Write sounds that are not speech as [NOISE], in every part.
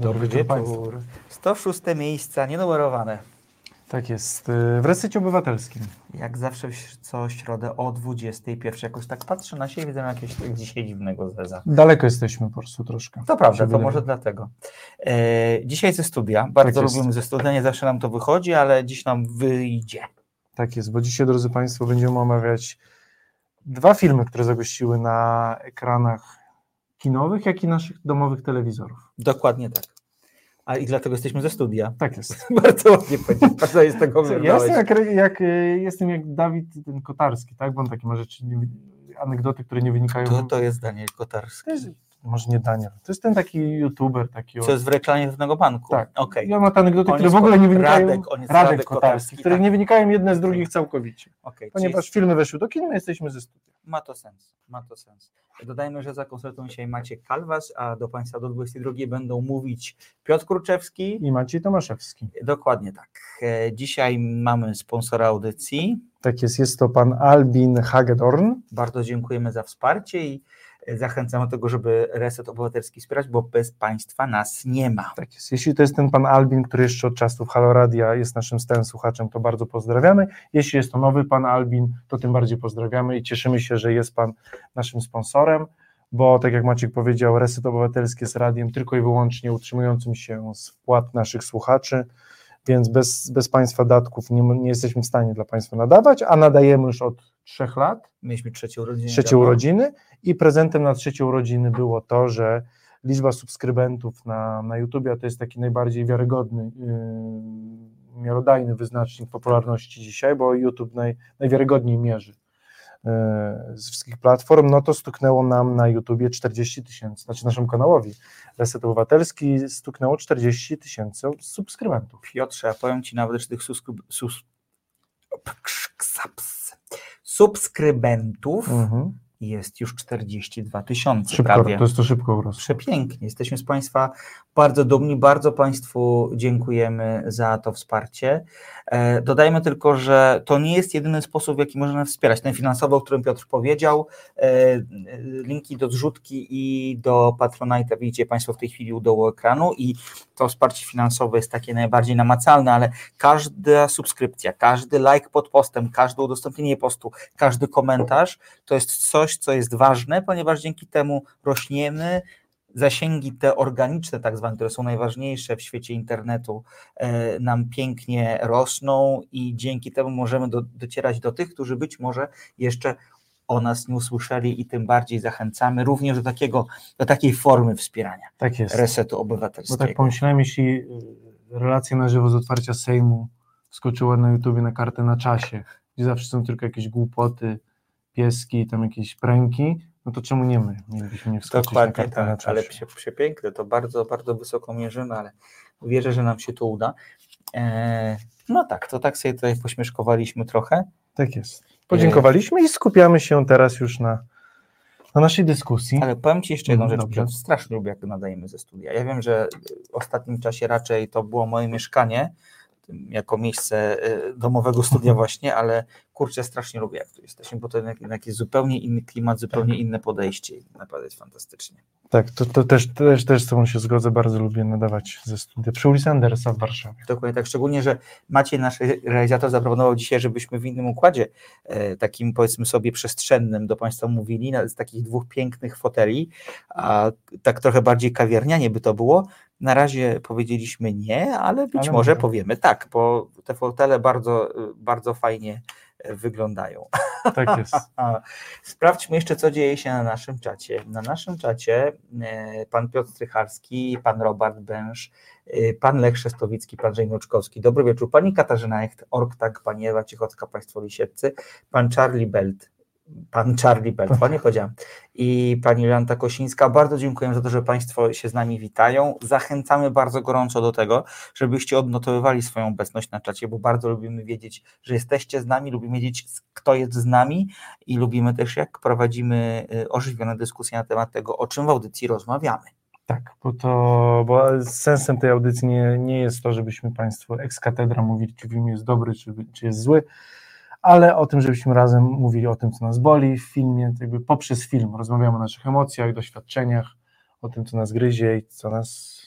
Dobry wieczór Państwu. 106 miejsca, nienumerowane. Tak jest, y, w resecie obywatelskim. Jak zawsze co środę o 21. Jakoś tak patrzę na siebie, widzę jakieś tak dzisiaj dziwnego zeza. Daleko jesteśmy po prostu troszkę. To prawda, to może dlatego. E, dzisiaj ze studia, bardzo Tak lubimy jest. ze studia, nie zawsze nam to wychodzi, ale dziś nam wyjdzie. Tak jest, bo dzisiaj, drodzy Państwo, będziemy omawiać dwa filmy, które zagościły na ekranach kinowych, jak i naszych domowych telewizorów. Dokładnie tak. A i dlatego jesteśmy ze studia. Tak jest. [LAUGHS] bardzo ładnie powiedzieć, jest tego Ja jestem jak, jak, y, jestem jak Dawid ten Kotarski, tak? Bo on takie ma rzeczy, anegdoty, które nie wynikają... To, to jest Daniel Kotarski. Jest, może nie Daniel, to jest ten taki youtuber, taki... Co jest w reklamie pewnego banku. Tak. Okej. Ja ma te anegdoty, On które jest w ogóle nie wynikają... Radek, on jest Radek Radek Kotarski, Kotarski, które tak. nie wynikają jedne z drugich całkowicie. Okej, Ponieważ czyli filmy weszły do kin, my jesteśmy ze studia. Ma to sens, ma to sens. Dodajmy, że za koncertą dzisiaj Maciek Kalwas, a do Państwa do 22 będą mówić Piotr Kruczewski. I Maciej Tomaszewski. Dokładnie tak. E, Dzisiaj mamy sponsora audycji. Tak jest, jest to pan Albin Hagedorn. Bardzo dziękujemy za wsparcie i zachęcam do tego, żeby Reset Obywatelski wspierać, bo bez Państwa nas nie ma. Tak jest. Jeśli to jest ten pan Albin, który jeszcze od czasów Halo Radia jest naszym stałym słuchaczem, to bardzo pozdrawiamy. Jeśli jest to nowy pan Albin, to tym bardziej pozdrawiamy i cieszymy się, że jest pan naszym sponsorem, bo tak jak Maciek powiedział, Reset Obywatelski jest radiem tylko i wyłącznie utrzymującym się z wpłat naszych słuchaczy, więc bez, bez państwa datków nie, nie jesteśmy w stanie dla państwa nadawać, a nadajemy już od trzech lat. Mieliśmy trzecie urodziny. trzecie urodziny i prezentem na trzecie urodziny było to, że liczba subskrybentów na, na YouTube, a to jest taki najbardziej wiarygodny, yy, miarodajny wyznacznik popularności dzisiaj, bo YouTube naj, najwiarygodniej mierzy yy, z wszystkich platform, no to stuknęło nam na YouTubie 40 tysięcy, znaczy naszemu kanałowi Reset Obywatelski stuknęło 40 tysięcy subskrybentów. Piotrze, ja powiem Ci nawet, że tych subskryb... subskrybentów Mhm. Jest już 42 tysiące Szybko, prawie. to jest to szybko urosło. Przepięknie. Jesteśmy z Państwa bardzo dumni, bardzo Państwu dziękujemy za to wsparcie. E, Dodajmy tylko, że to nie jest jedyny sposób, w jaki możemy wspierać. Ten finansowy, o którym Piotr powiedział, e, e, linki do zrzutki i do Patronite'a widzicie Państwo w tej chwili u dołu ekranu i to wsparcie finansowe jest takie najbardziej namacalne, ale każda subskrypcja, każdy like pod postem, każde udostępnienie postu, każdy komentarz to jest coś, co jest ważne, ponieważ dzięki temu rośniemy, zasięgi te organiczne, tak zwane, które są najważniejsze w świecie internetu, e, nam pięknie rosną i dzięki temu możemy do, docierać do tych, którzy być może jeszcze o nas nie usłyszeli i tym bardziej zachęcamy również do, takiego, do takiej formy wspierania Tak jest. resetu Bo obywatelskiego. tak pomyślałem, jeśli y, relacja na żywo z otwarcia Sejmu wskoczyła na YouTubie na kartę na czasie, gdzie zawsze są tylko jakieś głupoty, pieski, tam jakieś pręki, no to czemu nie my mielibyśmy nie wskoczyć na Dokładnie kartę na tak, ale czasie? prze, przepiękne, to bardzo, bardzo wysoko mierzymy, ale wierzę, że nam się to uda. E, no tak, to tak sobie tutaj pośmieszkowaliśmy trochę. Tak jest. Podziękowaliśmy i skupiamy się teraz już na, na naszej dyskusji. Ale powiem Ci jeszcze jedną Mhm, rzecz, dobrze. Strasznie lubię, jak nadajemy ze studia. Ja wiem, że w ostatnim czasie raczej to było moje mieszkanie, jako miejsce y, domowego studia właśnie, ale kurczę, strasznie lubię, jak tu jesteśmy, bo to jednak, jednak jest zupełnie inny klimat, zupełnie inne podejście i naprawdę jest fantastycznie. Tak, to, to też, też, też z Tobą się zgodzę, bardzo lubię nadawać ze studia przy ulicy Andersa w Warszawie. Dokładnie tak, szczególnie, że Maciej, nasz realizator, zaproponował dzisiaj, żebyśmy w innym układzie, e, takim powiedzmy sobie przestrzennym, do Państwa mówili, na- z takich dwóch pięknych foteli, a tak trochę bardziej kawiarnianie by to było. Na razie powiedzieliśmy nie, ale być Ale może może. powiemy tak, bo te fotele bardzo, bardzo fajnie wyglądają. Tak jest. [LAUGHS] Sprawdźmy jeszcze, co dzieje się na naszym czacie. Na naszym czacie e, pan Piotr Strycharski, pan Robert Bęż, e, pan Lech Szestowicki, pan Żejn Łuczkowski. Dobry wieczór. Pani Katarzyna Echt, Orktak, pani Ewa Cichocka, państwo Lisieccy, pan Charlie Belt, pan Charlie Belt, panie powiedziałem, i pani Jolanta Kosińska. Bardzo dziękuję za to, że państwo się z nami witają. Zachęcamy bardzo gorąco do tego, żebyście odnotowywali swoją obecność na czacie, bo bardzo lubimy wiedzieć, że jesteście z nami, lubimy wiedzieć, kto jest z nami i lubimy też, jak prowadzimy y, ożywione dyskusje na temat tego, o czym w audycji rozmawiamy. Tak, bo to bo sensem tej audycji nie, nie jest to, żebyśmy Państwu ex katedra mówili, czy film jest dobry, czy, czy jest zły, ale o tym, żebyśmy razem mówili o tym, co nas boli w filmie, jakby poprzez film rozmawiamy o naszych emocjach, doświadczeniach, o tym, co nas gryzie i co nas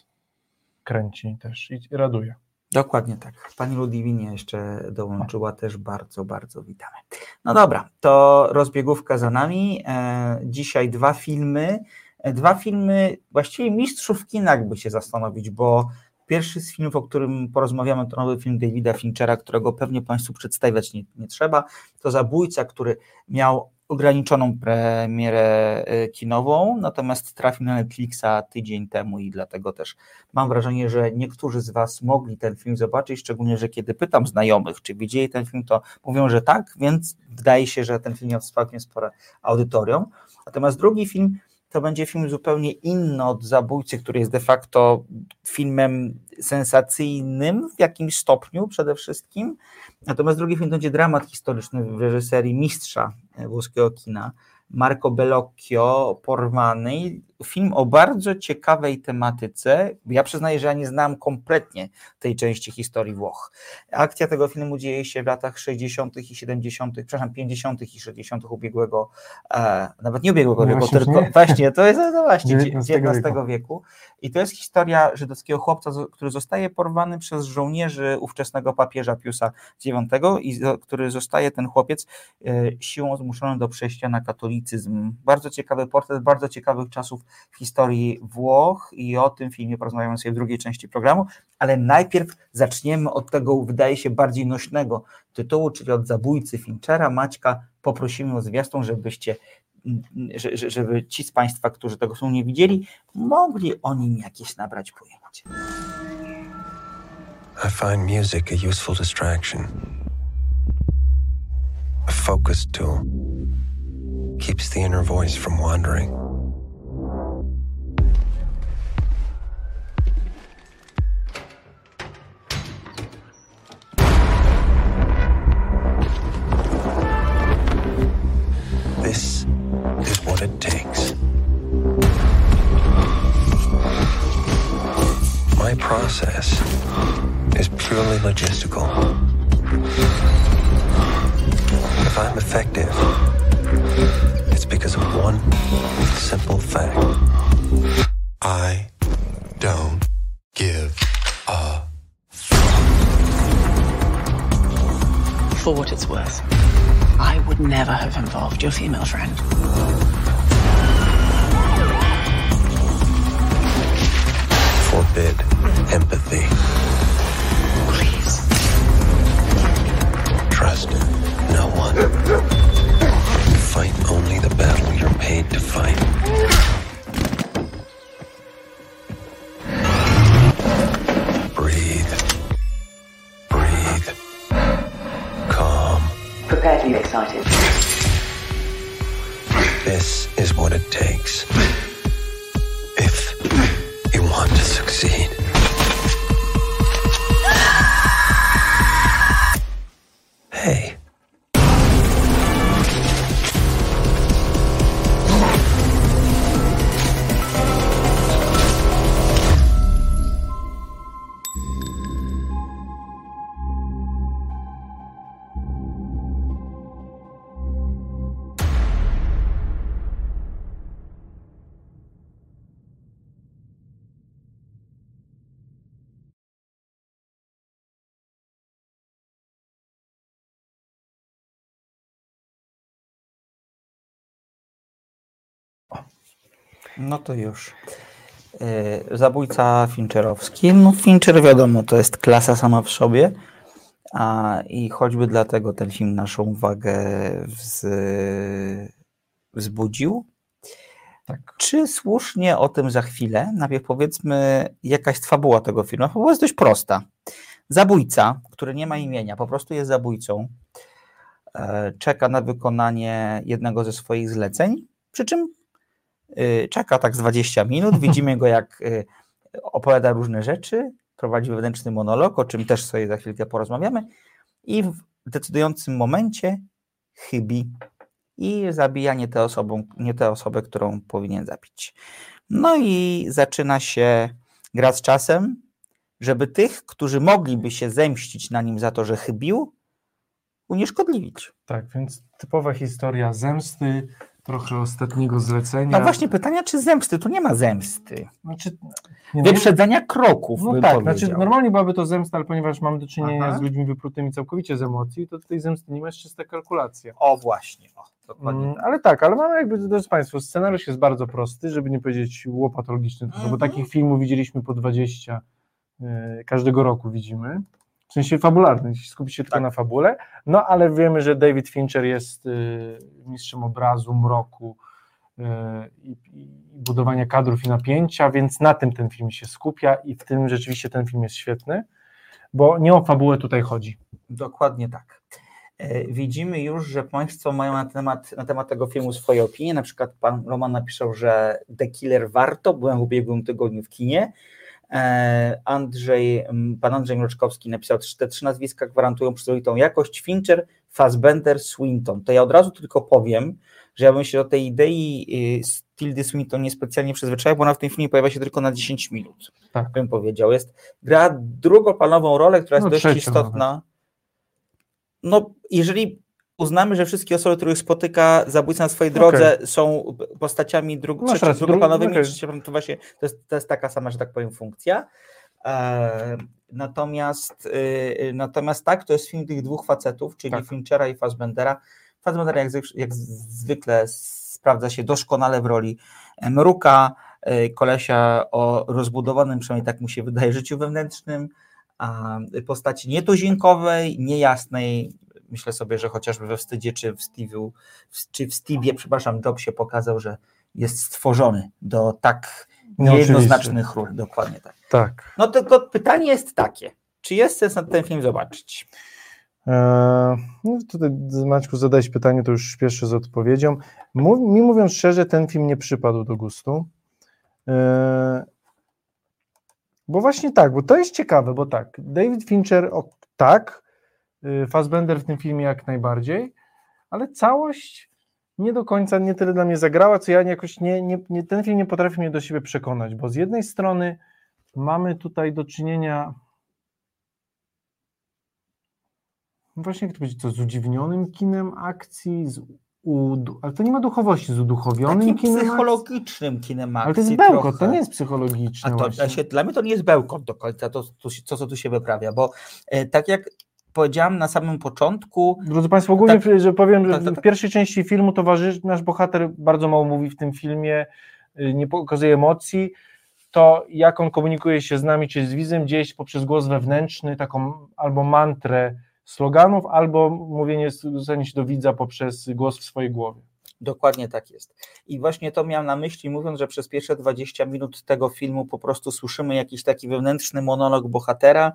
kręci też i raduje. Dokładnie tak. Pani Ludwinie jeszcze dołączyła, też bardzo, bardzo witamy. No dobra, to rozbiegówka za nami. E, dzisiaj dwa filmy. E, dwa filmy, właściwie mistrzów kina, jakby się zastanowić, bo pierwszy z filmów, o którym porozmawiamy, to nowy film Davida Finchera, którego pewnie Państwu przedstawiać nie, nie trzeba. To Zabójca, który miał ograniczoną premierę y, kinową, natomiast trafił na Netflixa tydzień temu i dlatego też mam wrażenie, że niektórzy z Was mogli ten film zobaczyć, szczególnie, że kiedy pytam znajomych, czy widzieli ten film, to mówią, że tak, więc wydaje się, że ten film miał całkiem spore audytorium. Natomiast drugi film to będzie film zupełnie inny od Zabójcy, który jest de facto filmem sensacyjnym w jakimś stopniu przede wszystkim. Natomiast drugi film to będzie dramat historyczny w reżyserii mistrza włoskiego kina, Marco Bellocchio, Porwany. Film o bardzo ciekawej tematyce. Ja przyznaję, że ja nie znam kompletnie tej części historii Włoch. Akcja tego filmu dzieje się w latach 60. i 70., przepraszam, 50. i 60. ubiegłego, e, nawet nie ubiegłego no wieku, tylko nie? właśnie, to jest no właśnie [LAUGHS] XIX, wieku. wieku. I to jest historia żydowskiego chłopca, który zostaje porwany przez żołnierzy ówczesnego papieża Piusa IX i który zostaje ten chłopiec e, siłą zmuszony do przejścia na katolicyzm. Bardzo ciekawy portret, bardzo ciekawych czasów w historii Włoch i o tym filmie porozmawiamy sobie w drugiej części programu, ale najpierw zaczniemy od tego, wydaje się, bardziej nośnego tytułu, czyli od zabójcy Finchera. Maćka, poprosimy o zwiastun, żebyście żeby ci z Państwa, którzy tego są nie widzieli, mogli o nim jakieś nabrać pojęcie. I find music a useful distraction. A focus tool. Keeps the inner voice from wandering. This is what it takes. My process is purely logistical. If I'm effective, because of one simple fact. I don't give a For what it's worth, I would never have involved your female friend. forbid empathy. Please. Trust no one. Paid to fight. No to już. E, zabójca Fincherowski. No Fincher wiadomo, to jest klasa sama w sobie. A, I choćby dlatego ten film naszą uwagę wz, wzbudził. Tak. Czy słusznie o tym za chwilę? Najpierw powiedzmy, jaka jest fabuła tego filmu. Fabuła jest dość prosta. Zabójca, który nie ma imienia, po prostu jest zabójcą, e, czeka na wykonanie jednego ze swoich zleceń, przy czym czeka tak z 20 minut, widzimy go jak y, opowiada różne rzeczy, prowadzi wewnętrzny monolog, o czym też sobie za chwilkę porozmawiamy i w decydującym momencie chybi i zabija nie tę, osobą, nie tę osobę, którą powinien zabić. No i zaczyna się gra z czasem, żeby tych, którzy mogliby się zemścić na nim za to, że chybił, unieszkodliwić. Tak, więc typowa historia zemsty, trochę ostatniego zlecenia. No właśnie pytania, czy zemsty? Tu nie ma zemsty. Znaczy, nie, Wyprzedzenia kroków. No tak, znaczy normalnie byłaby to zemsta, ale ponieważ mamy do czynienia Aha. z ludźmi wyprutymi całkowicie z emocji, to tej zemsty nie ma, jest czysta kalkulacja. O właśnie, o, dokładnie. Mm, ale tak, ale mamy jakby, drodzy Państwo, scenariusz jest bardzo prosty, żeby nie powiedzieć łopatologiczny, bo mhm. takich filmów widzieliśmy po 20 yy, każdego roku widzimy w sensie fabularny, skupić się tylko tak. na fabule, no ale wiemy, że David Fincher jest y, mistrzem obrazu, mroku y, i, i, budowania kadrów i napięcia, więc na tym ten film się skupia i w tym rzeczywiście ten film jest świetny, bo nie o fabułę tutaj chodzi. Dokładnie tak. E, widzimy już, że Państwo mają na temat, na temat tego filmu swoje opinie. Na przykład pan Roman napisał, że The Killer warto. Byłem w ubiegłym tygodniu w kinie. E, Andrzej, pan Andrzej Mroczkowski napisał, że te trzy nazwiska gwarantują przyzwoitą jakość. Fincher, Fassbender, Swinton. To ja od razu tylko powiem, że ja bym się do tej idei y, Tildy Swinton niespecjalnie przyzwyczaił, bo ona w tym filmie pojawia się tylko na 10 minut. Tak. Bym powiedział. Jest, gra drugoplanową rolę, która jest no, dość istotna. No, jeżeli uznamy, że wszystkie osoby, których spotyka zabójca na swojej drodze okay. są postaciami dru no, trzeci, drugoplanowymi, okay. to właśnie to jest, to jest taka sama, że tak powiem, funkcja. E, natomiast, y, natomiast tak, to jest film tych dwóch facetów, czyli tak. Finchera i Fassbendera. Fassbender jak, jak zwykle sprawdza się doskonale w roli Mruka, y, kolesia o rozbudowanym, przynajmniej tak mu się wydaje, życiu wewnętrznym, postaci nietuzinkowej, niejasnej, myślę sobie, że chociażby we Wstydzie czy w Steve'u, czy w Steve'ie, przepraszam, pokazał, że jest stworzony do tak niejednoznacznych ról. Dokładnie tak. Tak. No tylko pytanie jest takie, czy jest sens na ten film zobaczyć? Eee, no tutaj Maćku zadałeś pytanie, to już śpieszę z odpowiedzią. Mów, mi mówiąc szczerze, ten film nie przypadł do gustu. Eee, bo właśnie tak, bo to jest ciekawe, bo tak, David Fincher, o, tak, Fassbender w tym filmie jak najbardziej, ale całość nie do końca nie tyle dla mnie zagrała, co ja jakoś nie, nie, nie, ten film nie potrafi mnie do siebie przekonać, bo z jednej strony mamy tutaj do czynienia no właśnie jak to powiedzieć, co z udziwnionym kinem akcji, z ale to nie ma duchowości, z uduchowionym Takim kinem psychologicznym kinem akcji. Ale to jest bełkot, trochę. to nie jest psychologiczne. A to, dla mnie to nie jest bełkot do końca, to, to, to co tu się wyprawia, bo e, tak jak powiedziałam na samym początku. Drodzy Państwo, ogólnie, tak, że powiem, że tak, tak, w pierwszej części filmu towarzyszy, nasz bohater bardzo mało mówi w tym filmie, y, nie pokazuje emocji. To, jak on komunikuje się z nami czy z widzem, dzieje się poprzez głos wewnętrzny, taką albo mantrę sloganów, albo mówienie zwrócenie się do widza poprzez głos w swojej głowie. Dokładnie tak jest. I właśnie to miałem na myśli, mówiąc, że przez pierwsze 20 minut tego filmu po prostu słyszymy jakiś taki wewnętrzny monolog bohatera,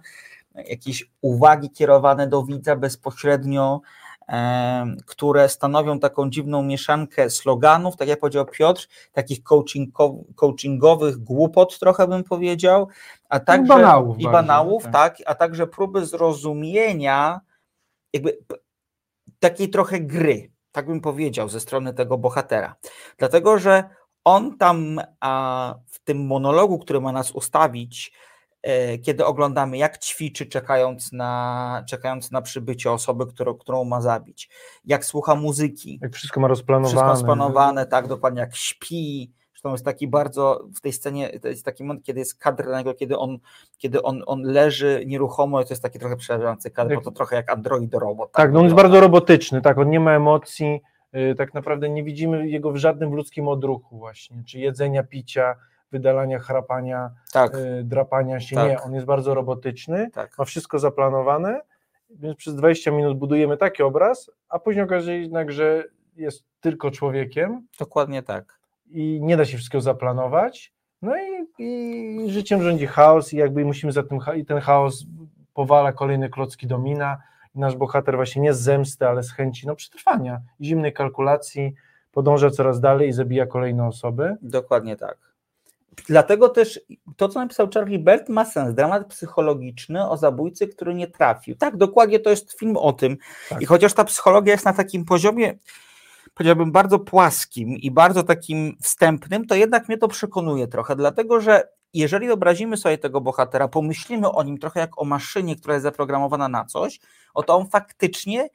jakieś uwagi kierowane do widza bezpośrednio, które stanowią taką dziwną mieszankę sloganów, tak jak powiedział Piotr, takich coachingowych głupot trochę bym powiedział, a także i banałów, i banałów tak. tak, a także próby zrozumienia jakby takiej trochę gry, tak bym powiedział, ze strony tego bohatera. Dlatego, że on tam a, w tym monologu, który ma nas ustawić, kiedy oglądamy, jak ćwiczy, czekając na, czekając na przybycie osoby, którą, którą ma zabić, jak słucha muzyki. Jak wszystko ma rozplanowane. Wszystko rozplanowane, tak, dokładnie, jak śpi. Zresztą jest taki bardzo, w tej scenie, to jest taki moment, kiedy jest kadr na niego, kiedy on, kiedy on, on leży nieruchomo i to jest taki trochę przerażający kadr, bo to trochę jak android robot. Tak, tak no on jest bardzo robotyczny, tak, on nie ma emocji, y, tak naprawdę nie widzimy jego w żadnym ludzkim odruchu właśnie, czy jedzenia, picia, wydalania, chrapania, tak. y, drapania się. Tak. Nie, on jest bardzo robotyczny, tak. ma wszystko zaplanowane, więc przez 20 minut budujemy taki obraz, a później okazuje się jednak, że jest tylko człowiekiem. Dokładnie tak. I nie da się wszystkiego zaplanować. No i, i życiem rządzi chaos i jakby musimy za tym, i ten chaos powala kolejne klocki domina. I nasz bohater właśnie nie z zemsty, ale z chęci no, przetrwania, zimnej kalkulacji, podąża coraz dalej i zabija kolejne osoby. Dokładnie tak. Dlatego też to, co napisał Charlie Bert, ma sens. Dramat psychologiczny o zabójcy, który nie trafił. Tak, dokładnie to jest film o tym. Tak. I chociaż ta psychologia jest na takim poziomie, powiedziałbym, bardzo płaskim i bardzo takim wstępnym, to jednak mnie to przekonuje trochę, dlatego że jeżeli obrazimy sobie tego bohatera, pomyślimy o nim trochę jak o maszynie, która jest zaprogramowana na coś, oto on faktycznie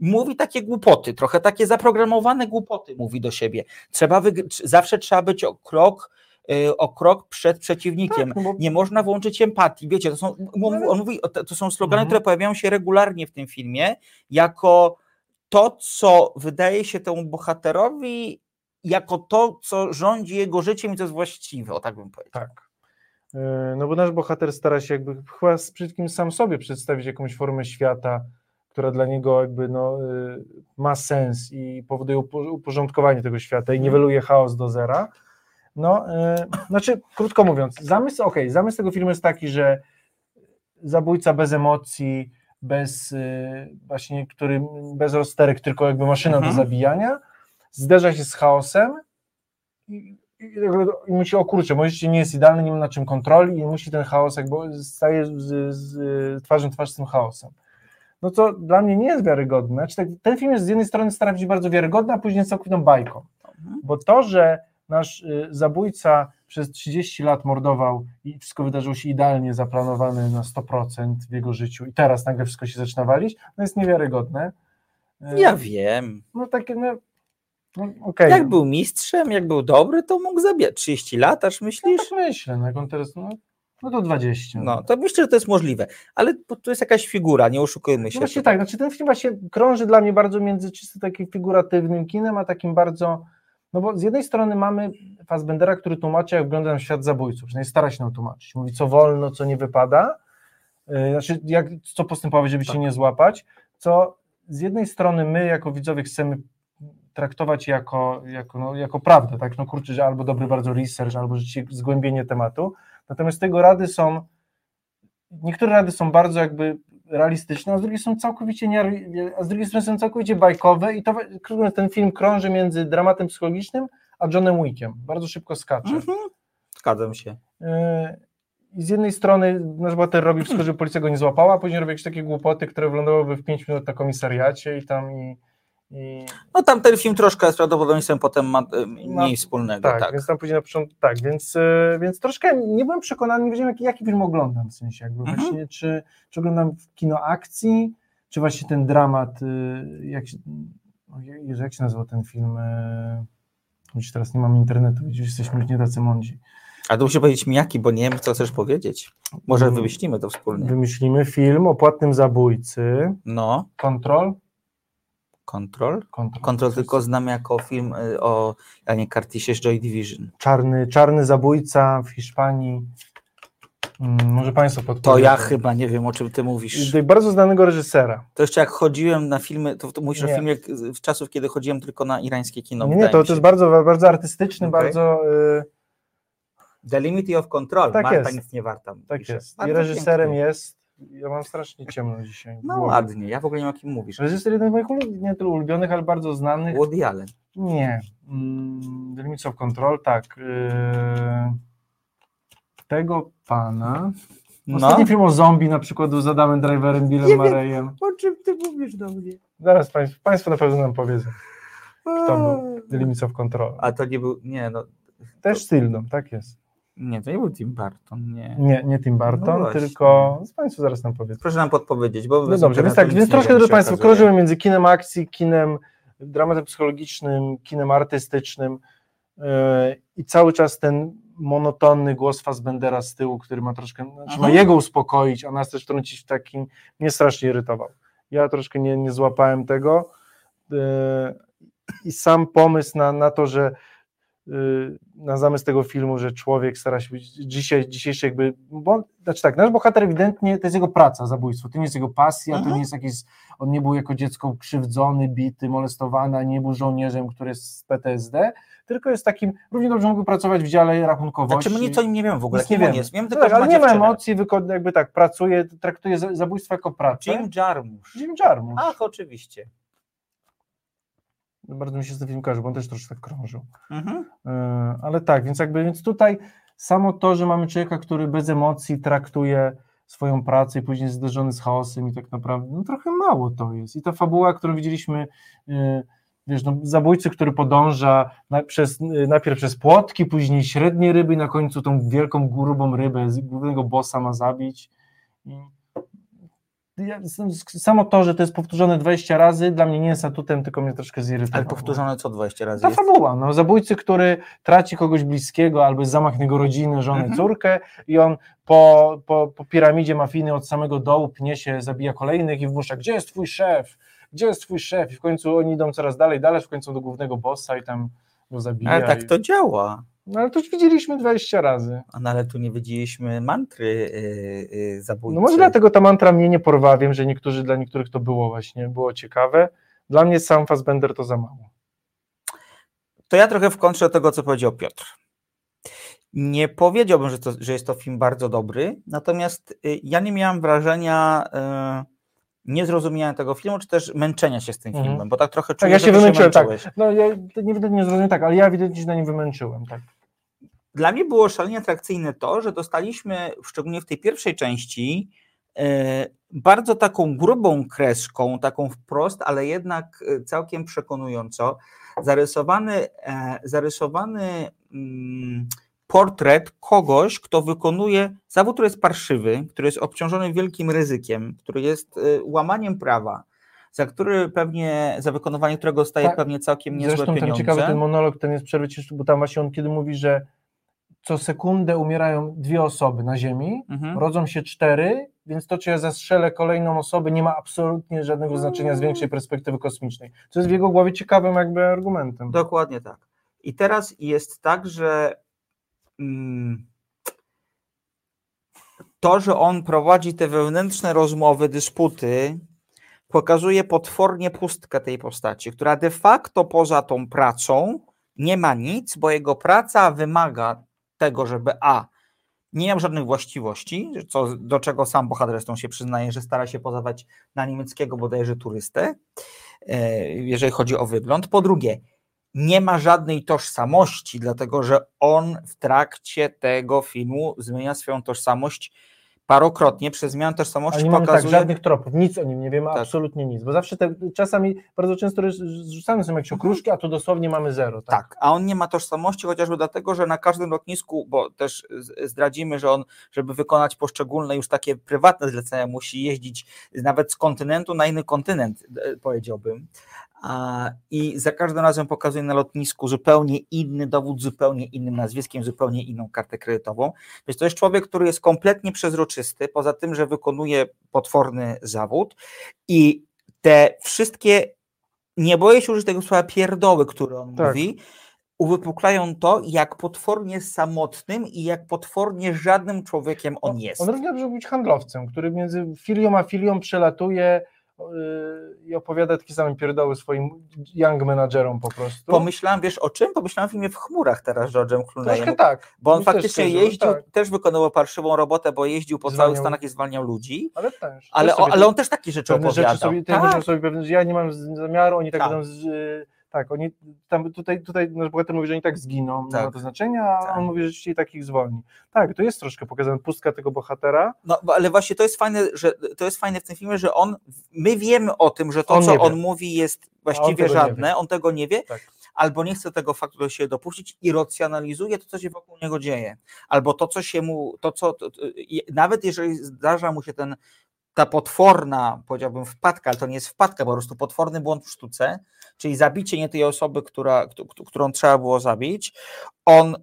mówi takie głupoty, trochę takie zaprogramowane głupoty mówi do siebie. Trzeba zawsze trzeba być o krok o krok przed przeciwnikiem. Tak, no bo... Nie można włączyć empatii. Wiecie, to są, on mówi, to są slogany, mhm. które pojawiają się regularnie w tym filmie, jako to, co wydaje się temu bohaterowi, jako to, co rządzi jego życiem i to jest właściwe, o tak bym powiedział. Tak. E, no bo nasz bohater stara się jakby chyba z wszystkim sam sobie przedstawić jakąś formę świata, która dla niego jakby no, e, ma sens i powoduje uporządkowanie tego świata i mhm. niweluje chaos do zera. No, yy, znaczy, krótko mówiąc, zamysł, ok, zamysł tego filmu jest taki, że zabójca bez emocji, bez yy, właśnie, który bez rozterek, tylko jakby maszyna mhm. do zabijania, zderza się z chaosem i, i, i musi, o kurczę, moje życie nie jest idealne, nie ma na czym kontroli i musi ten chaos jakby staje z, z twarzą twarz z tym chaosem. No co dla mnie nie jest wiarygodne. Znaczy, tak, ten film jest z jednej strony stara być bardzo wiarygodny, a później jest całkowitą bajką. Mhm. Bo to, że nasz y, zabójca przez 30 lat mordował i wszystko wydarzyło się idealnie zaplanowane na 100% w jego życiu i teraz nagle wszystko się zaczyna walić, no jest niewiarygodne. Ja wiem. No takie, no, no, okay. Jak był mistrzem, jak był dobry, to mógł zabijać 30 lat, aż myślisz? No tak myślę, no jak on teraz, no, no to 20. No, to myślę, że to jest możliwe, ale to jest jakaś figura, nie oszukujmy no się. No właśnie tak, znaczy ten film właśnie krąży dla mnie bardzo między czysto takim figuratywnym kinem, a takim bardzo, no bo z jednej strony mamy Fassbendera, który tłumaczy, jak wygląda nam świat zabójców, przynajmniej stara się nam tłumaczyć, mówi co wolno, co nie wypada, yy, znaczy jak, co postępować, żeby tak. się nie złapać, co z jednej strony my jako widzowie chcemy traktować jako, jako, no, jako prawdę, tak, no kurczę, że albo dobry bardzo research, albo rzeczywiście zgłębienie tematu, natomiast tego rady są, niektóre rady są bardzo jakby realistyczne, a z drugiej są całkowicie nie, a z drugiej strony są całkowicie bajkowe i to ten film krąży między dramatem psychologicznym a Johnem Wickiem, bardzo szybko skacze. Mhm. Zgadzam się. E, I z jednej strony nasz bohater robi wszystko, żeby policja go nie złapała, a później robi jakieś takie głupoty, które wyglądałyby w 5 minut na komisariacie i tam i... No tam ten film troszkę z prawdopodobieństwem potem ma e, mniej no, wspólnego. Tak, tak, więc tam później na początku, tak, więc, e, więc troszkę nie byłem przekonany, nie wiedziałem jaki, jaki film oglądam, w sensie jakby mhm. właśnie, czy, czy oglądam kino akcji, czy właśnie ten dramat, e, jak się, jak się nazywał ten film, już teraz nie mam internetu, widzisz, jesteśmy już nie tacy mądrzy. A to muszę powiedzieć mi jaki, bo nie wiem, co chcesz powiedzieć. Może mm. wymyślimy to wspólnie. Wymyślimy film o płatnym zabójcy. No. Kontrol. Control? Control, Control tylko znam jako film y, o Janie Curtisie z Joy Division. Czarny, czarny zabójca w Hiszpanii. Mm, może Państwo podpowiedzą. To ja chyba nie wiem, o czym Ty mówisz. Bardzo znanego reżysera. To jeszcze jak chodziłem na filmy, to, to mówisz nie. o filmie w czasów, kiedy chodziłem tylko na irańskie kino. Nie, nie to, to jest bardzo, bardzo artystyczny, okay. bardzo... Y... The Limit of Control. Tak Marta jest. nic nie warta. Tak pisze. jest. I reżyserem pięknie. jest ja mam strasznie ciemno dzisiaj. No ładnie, ja w ogóle nie wiem o kim mówisz. Reżyser jeden z moich nie tyle ulubionych, ale bardzo znanych. Woody Allen. Nie. Mm, The Limits of Control, tak. Yy, tego pana. No. Ostatni no. film o zombie na przykład z Adamem Driverem, Billem Marejem. O czym ty mówisz do mnie? Zaraz państwo, państwo na pewno nam powiedzą. Kto był The Limits of Control. A to nie był, nie no. Też Stildom, tak jest. Nie, to nie był Tim Burton, nie. Nie, nie Tim Burton, no tylko z Państwu zaraz nam powiedzą. Proszę nam podpowiedzieć, bo... No dobrze, więc tak, więc troszkę, drodzy Państwo, krążymy między kinem akcji, kinem dramatem psychologicznym, kinem artystycznym yy, i cały czas ten monotonny głos Fassbendera z tyłu, który ma troszkę, znaczy ma jego uspokoić, a nas też wtrącić w takim, mnie strasznie irytował. Ja troszkę nie, nie złapałem tego yy, i sam pomysł na, na to, że na zamysł tego filmu, że człowiek stara się być dzisiaj, dzisiejszy jakby, bo, znaczy tak, nasz bohater ewidentnie, to jest jego praca, zabójstwo, to nie jest jego pasja, to nie jest jakiś, on nie był jako dziecko krzywdzony, bity, molestowany, nie był żołnierzem, który jest z PTSD, tylko jest takim, równie dobrze mógłby pracować w dziale rachunkowości. Znaczy my nic o nim nie wiemy w ogóle, nie wiem. jest, wiem tylko, tak, ale nie ma emocji, jakby tak, pracuje, traktuje zabójstwo jako pracę. Jim Jarmusch. Jim Jarmusch. Ach, oczywiście bardzo mi się z tym film kojarzy, bo on też troszkę tak krążył. Mhm. E, ale tak, więc jakby, więc tutaj samo to, że mamy człowieka, który bez emocji traktuje swoją pracę i później jest zderzony z chaosem i tak naprawdę, no trochę mało to jest. I ta fabuła, którą widzieliśmy, e, wiesz, no, zabójcy, który podąża na, przez, e, najpierw przez płotki, później średnie ryby i na końcu tą wielką grubą rybę, głównego bossa ma zabić. I ja, samo to, że to jest powtórzone 20 razy, dla mnie nie jest atutem, tylko mnie troszkę zirytowało. Ale powtórzone co 20 razy Ta jest? fabuła, no, zabójcy, który traci kogoś bliskiego, albo jest zamach na jego rodzinę, żonę, Mhm. córkę i on po, po, po piramidzie mafijnej od samego dołu pnie się, zabija kolejnych i wmusza, gdzie jest twój szef? Gdzie jest twój szef? I w końcu oni idą coraz dalej, dalej, w końcu do głównego bossa i tam go zabija. Ale tak i... to działa. No ale to już widzieliśmy 20 razy. No, ale tu nie widzieliśmy mantry yy, yy, zabójcy. No może dlatego ta mantra mnie nie porwała, wiem, że niektórzy, dla niektórych to było właśnie, było ciekawe. Dla mnie sam Fassbender to za mało. To ja trochę w kontrze do tego, co powiedział Piotr. Nie powiedziałbym, że, to, że jest to film bardzo dobry, natomiast y, ja nie miałem wrażenia y, niezrozumienia tego filmu, czy też męczenia się z tym Mhm. filmem, bo tak trochę Tak, czuję, ja że się wymęczyłem, tak. męczyłeś. No ja nie nie zrozumiałem tak, ale ja ewidentnie się na nim wymęczyłem, tak. Dla mnie było szalenie atrakcyjne to, że dostaliśmy, szczególnie w tej pierwszej części, e, bardzo taką grubą kreską, taką wprost, ale jednak e, całkiem przekonująco, zarysowany, e, zarysowany mm, portret kogoś, kto wykonuje zawód, który jest parszywy, który jest obciążony wielkim ryzykiem, który jest e, łamaniem prawa, za który pewnie, za wykonywanie którego staje Tak. pewnie całkiem niezłe Zresztą pieniądze. ciekawy ten monolog, ten jest przerwy bo tam właśnie on kiedy mówi, że co sekundę umierają dwie osoby na Ziemi, Mhm. rodzą się cztery, więc to, czy ja zastrzelę kolejną osobę, nie ma absolutnie żadnego znaczenia z większej perspektywy kosmicznej. Co jest w jego głowie ciekawym jakby argumentem. Dokładnie tak. I teraz jest tak, że mm, to, że on prowadzi te wewnętrzne rozmowy, dysputy, pokazuje potwornie pustkę tej postaci, która de facto poza tą pracą nie ma nic, bo jego praca wymaga tego, żeby A. Nie miał żadnych właściwości, co, do czego sam bohater zresztą się przyznaje, że stara się podawać na niemieckiego bodajże turystę, e, jeżeli chodzi o wygląd. Po drugie, nie ma żadnej tożsamości, dlatego że on w trakcie tego filmu zmienia swoją tożsamość parokrotnie. Przez zmianę tożsamości nie mamy tak żadnych tropów, nic o nim nie wiemy, Tak. absolutnie nic, bo zawsze te, czasami, bardzo często rzucane są jakieś okruszki, a tu dosłownie mamy zero. Tak. Tak, a on nie ma tożsamości chociażby dlatego, że na każdym lotnisku, bo też zdradzimy, że on, żeby wykonać poszczególne już takie prywatne zlecenia, musi jeździć nawet z kontynentu na inny kontynent, e, powiedziałbym. I za każdym razem pokazuje na lotnisku zupełnie inny dowód, zupełnie innym nazwiskiem, zupełnie inną kartę kredytową. Więc to jest człowiek, który jest kompletnie przezroczysty, poza tym, że wykonuje potworny zawód i te wszystkie, nie boję się użyć tego słowa pierdoły, które on Tak. mówi, uwypuklają to, jak potwornie samotnym i jak potwornie żadnym człowiekiem on jest. On równie może być handlowcem, który między filią a filią przelatuje i opowiada takie same pierdoły swoim young menadżerom po prostu. Pomyślałem, wiesz o czym? Pomyślałem o filmie w chmurach teraz z George'em Clooneyem. Troszkę tak. Bo on faktycznie jeździł, tak. też wykonywał parszywą robotę, bo jeździł po Zwalniał- całych Stanach i zwalniał ludzi, Ale też. ale, o, ale on też takie rzeczy opowiadał. rzeczy sobie, tak, tak. sobie pewne, ja nie mam zamiaru, oni tak, Tak. będą z, y, tak, oni tam tutaj, tutaj nasz bohater mówi, że oni tak zginą, nie Tak. ma to znaczenia, a Tak. on mówi, że się takich zwolni. Tak, to jest troszkę pokazana pustka tego bohatera. no, ale właśnie to jest fajne, że to jest fajne w tym filmie, że on, my wiemy o tym, że to, On co on mówi jest właściwie nie żadne, on tego nie wie, Tak. albo nie chce tego faktu do siebie dopuścić i racjonalizuje to, co się wokół niego dzieje. Albo to, co się mu, to, co, to, to, nawet jeżeli zdarza mu się ten, ta potworna, powiedziałbym, wpadka, ale to nie jest wpadka, po prostu potworny błąd w sztuce, czyli zabicie nie tej osoby, która, któ- któ- którą trzeba było zabić, on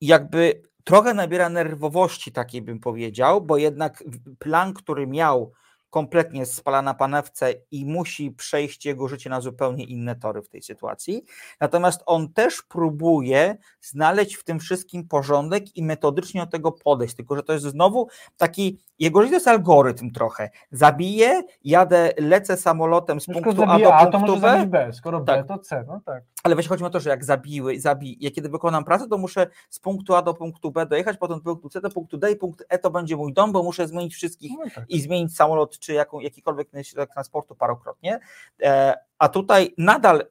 jakby trochę nabiera nerwowości, takiej bym powiedział, bo jednak plan, który miał, kompletnie spala na panewce i musi przejść jego życie na zupełnie inne tory w tej sytuacji. Natomiast on też próbuje znaleźć w tym wszystkim porządek i metodycznie do tego podejść, tylko że to jest znowu taki, jego życie to jest algorytm trochę. Zabiję, jadę, lecę samolotem z punktu A do A, punktu B, B, skoro B, Tak. to C, no tak. ale właśnie chodzi o to, że jak zabiły, zabi, ja kiedy wykonam pracę, to muszę z punktu A do punktu B dojechać, potem z punktu C do punktu D i punkt E to będzie mój dom, bo muszę zmienić wszystkich No tak. i zmienić samolot czy jaką, jakikolwiek środek transportu parokrotnie. E, a tutaj nadal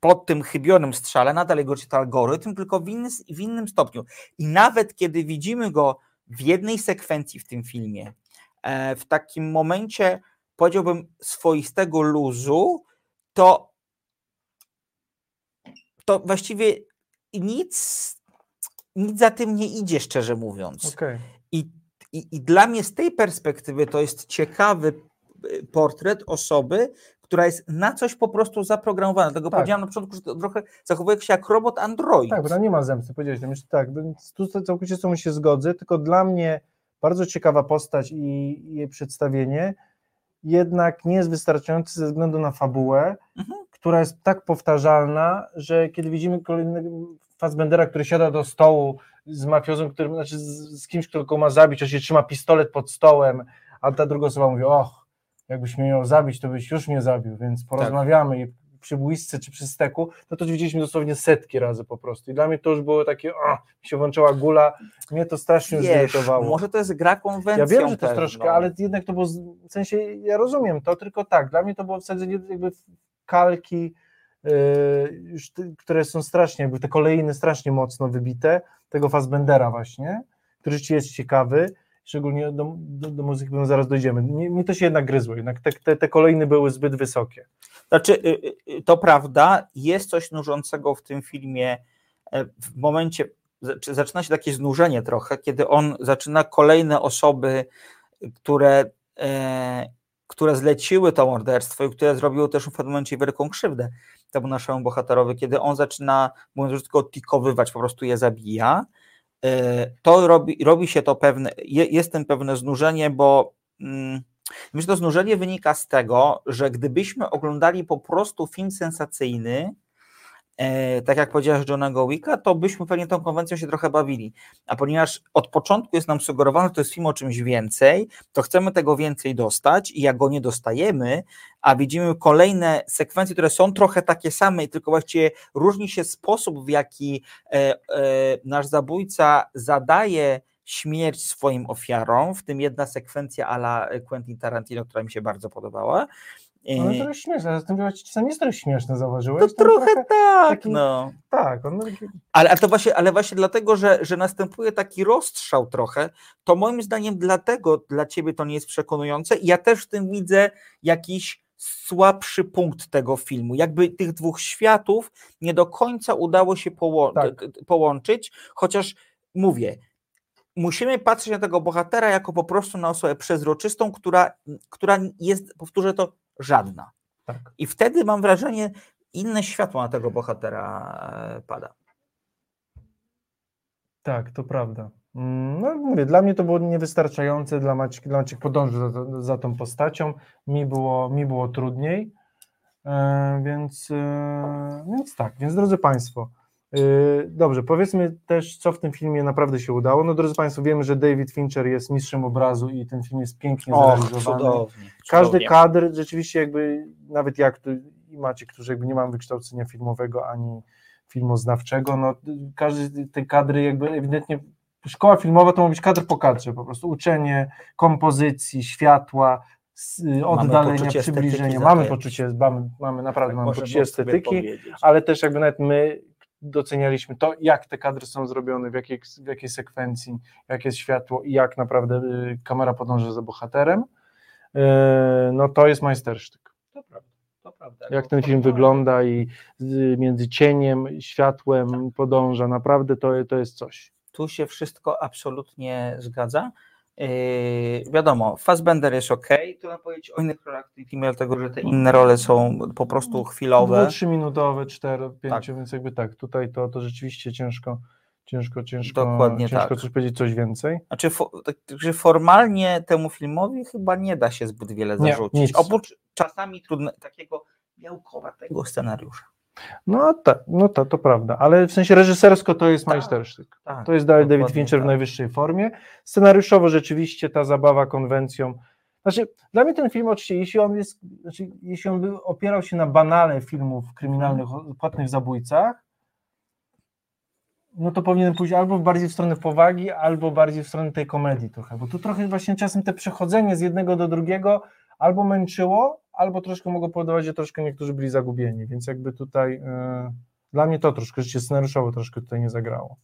pod tym chybionym strzale, nadal jego czyta algorytm, tylko w, inny, w innym stopniu. I nawet kiedy widzimy go w jednej sekwencji w tym filmie, e, w takim momencie, powiedziałbym, swoistego luzu, to, to właściwie nic, nic za tym nie idzie, szczerze mówiąc. Okej. I, i, I dla mnie z tej perspektywy to jest ciekawy portret osoby, która jest na coś po prostu zaprogramowana. Dlatego Tak. powiedziałem na początku, że trochę zachowuje się jak robot Android. Tak, bo tam nie ma zemsty, powiedziałeś, jeszcze tak, więc tu całkowicie z tobą się zgodzę, tylko dla mnie bardzo ciekawa postać i jej przedstawienie jednak nie jest wystarczające ze względu na fabułę, Mhm. która jest tak powtarzalna, że kiedy widzimy kolejnego Fassbendera, który siada do stołu z mafiozem, który, znaczy z, z kimś, kto go ma zabić, a się trzyma pistolet pod stołem, a ta druga osoba mówi, och, jakbyś mnie miał zabić, to byś już mnie zabił, więc porozmawiamy i przy błysce czy przy steku, no to widzieliśmy dosłownie setki razy po prostu. I dla mnie to już było takie, o, się włączyła gula, mnie to strasznie zirytowało. może to jest gra konwencją Ja wiem, że to jest troszkę, ale jednak to było, w sensie, ja rozumiem to, tylko tak, dla mnie to było wsadzenie jakby w kalki, yy, ty, które są strasznie, jakby te kolejne strasznie mocno wybite, tego Fassbendera właśnie, który rzeczywiście jest ciekawy, szczególnie do, do, do muzyki, bo zaraz dojdziemy. Mi to się jednak gryzło, jednak te, te, te kolejne były zbyt wysokie. Znaczy, y, y, to prawda, jest coś nużącego w tym filmie e, w momencie, zaczy- zaczyna się takie znużenie trochę, kiedy on zaczyna kolejne osoby, które, e, które zleciły to morderstwo i które zrobiły też w pewnym momencie wielką krzywdę temu naszemu bohaterowi, kiedy on zaczyna, mówiąc brzydko, tikowywać, po prostu je zabija, to robi, robi się to pewne, je, jest tym pewne znużenie, bo mm, Myślę, to znużenie wynika z tego, że gdybyśmy oglądali po prostu film sensacyjny, e, tak jak powiedziałeś Johnego Wicka, to byśmy pewnie tą konwencją się trochę bawili. A ponieważ od początku jest nam sugerowane, że to jest film o czymś więcej, to chcemy tego więcej dostać i jak go nie dostajemy, a widzimy kolejne sekwencje, które są trochę takie same, tylko właściwie różni się sposób, w jaki e, e, nasz zabójca zadaje śmierć swoim ofiarom, w tym jedna sekwencja ala Quentin Tarantino, która mi się bardzo podobała. E, One trochę śmieszne, ale ten czasami jest trochę śmieszne, zauważyłeś? to Tam trochę tak, taki- no. Tak, on Ale, ale, to właśnie, ale właśnie dlatego, że, że następuje taki rozstrzał trochę, to moim zdaniem dlatego dla ciebie to nie jest przekonujące i ja też w tym widzę jakiś słabszy punkt tego filmu. Jakby tych dwóch światów nie do końca udało się poło- Tak. połączyć, chociaż mówię, musimy patrzeć na tego bohatera jako po prostu na osobę przezroczystą, która, która jest, powtórzę to, żadna. tak. I wtedy mam wrażenie, inne światło na tego bohatera e, pada. Tak, to prawda. Mm, No mówię, dla mnie to było niewystarczające, dla Maciek, dla Maciek podążył za, za tą postacią, mi było, mi było trudniej, e, więc, e, więc tak, więc drodzy Państwo, dobrze, powiedzmy też, co w tym filmie naprawdę się udało. No drodzy Państwo, wiemy, że David Fincher jest mistrzem obrazu i ten film jest pięknie Och, zrealizowany. cudownie. Każdy cudownie. kadr rzeczywiście jakby, nawet jak macie, którzy jakby nie mają wykształcenia filmowego ani filmoznawczego, no każdy te kadry jakby ewidentnie, szkoła filmowa to ma być kadr po kadrze, po prostu uczenie kompozycji, światła, s- oddalenia, przybliżenia, mamy poczucie, mamy, mamy naprawdę mamy Możemy poczucie estetyki, ale też jakby nawet my docenialiśmy to, jak te kadry są zrobione, w jakiej, w jakiej sekwencji, jakie jest światło i jak naprawdę y, kamera podąża za bohaterem, y, no to jest majstersztyk. To prawda, to prawda. Jak ten film wygląda i między cieniem, i światłem podąża, naprawdę to, to jest coś. Tu się wszystko absolutnie zgadza. Yy, wiadomo, Fassbender jest ok, trudno powiedzieć o innych rolach tym filmie, dlatego że te inne role są po prostu chwilowe. 2-3 minutowe, 4, 5, Tak. więc jakby tak, tutaj to, to rzeczywiście ciężko, ciężko, ciężko, Dokładnie ciężko tak. coś powiedzieć, coś więcej. Znaczy, fo, tak, że formalnie temu filmowi chyba nie da się zbyt wiele Nie, zarzucić. nic. Oprócz czasami trudne, takiego białkowatego scenariusza. No tak, no to, to prawda, ale w sensie reżysersko to jest Tak, majstersztyk. Tak, To jest dalej David Fincher w tak. najwyższej formie. Scenariuszowo rzeczywiście ta zabawa konwencją. Znaczy, dla mnie ten film oczywiście, jeśli on jest, znaczy, jeśli on by opierał się na banale filmów kryminalnych o płatnych zabójcach, no to powinien pójść albo bardziej w stronę powagi, albo bardziej w stronę tej komedii trochę, bo tu trochę właśnie czasem te przechodzenie z jednego do drugiego albo męczyło, albo troszkę mogło powodować, że troszkę niektórzy byli zagubieni, więc jakby tutaj e, dla mnie to troszkę życie scenariuszowo troszkę tutaj nie zagrało.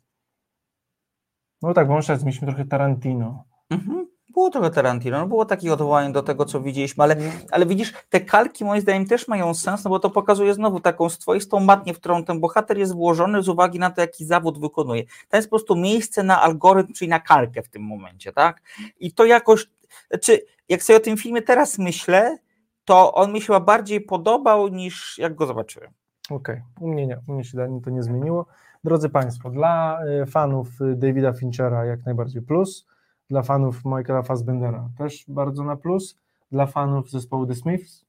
No tak, bo przykład mieliśmy trochę Tarantino. Mhm, Było trochę Tarantino, no było takich odwołań do tego, co widzieliśmy, ale, ale widzisz, te kalki moim zdaniem też mają sens, no bo to pokazuje znowu taką swoistą matnię, w którą ten bohater jest włożony z uwagi na to, jaki zawód wykonuje. To jest po prostu miejsce na algorytm, czyli na kalkę w tym momencie, tak? I to jakoś, znaczy, jak sobie o tym filmie teraz myślę, to on mi się chyba bardziej podobał niż jak go zobaczyłem. Okej, okay. u mnie nie, u mnie się to nie zmieniło. Drodzy Państwo, dla y, fanów y, Davida Finchera jak najbardziej plus, dla fanów Michaela Fassbendera też bardzo na plus, dla fanów zespołu The Smiths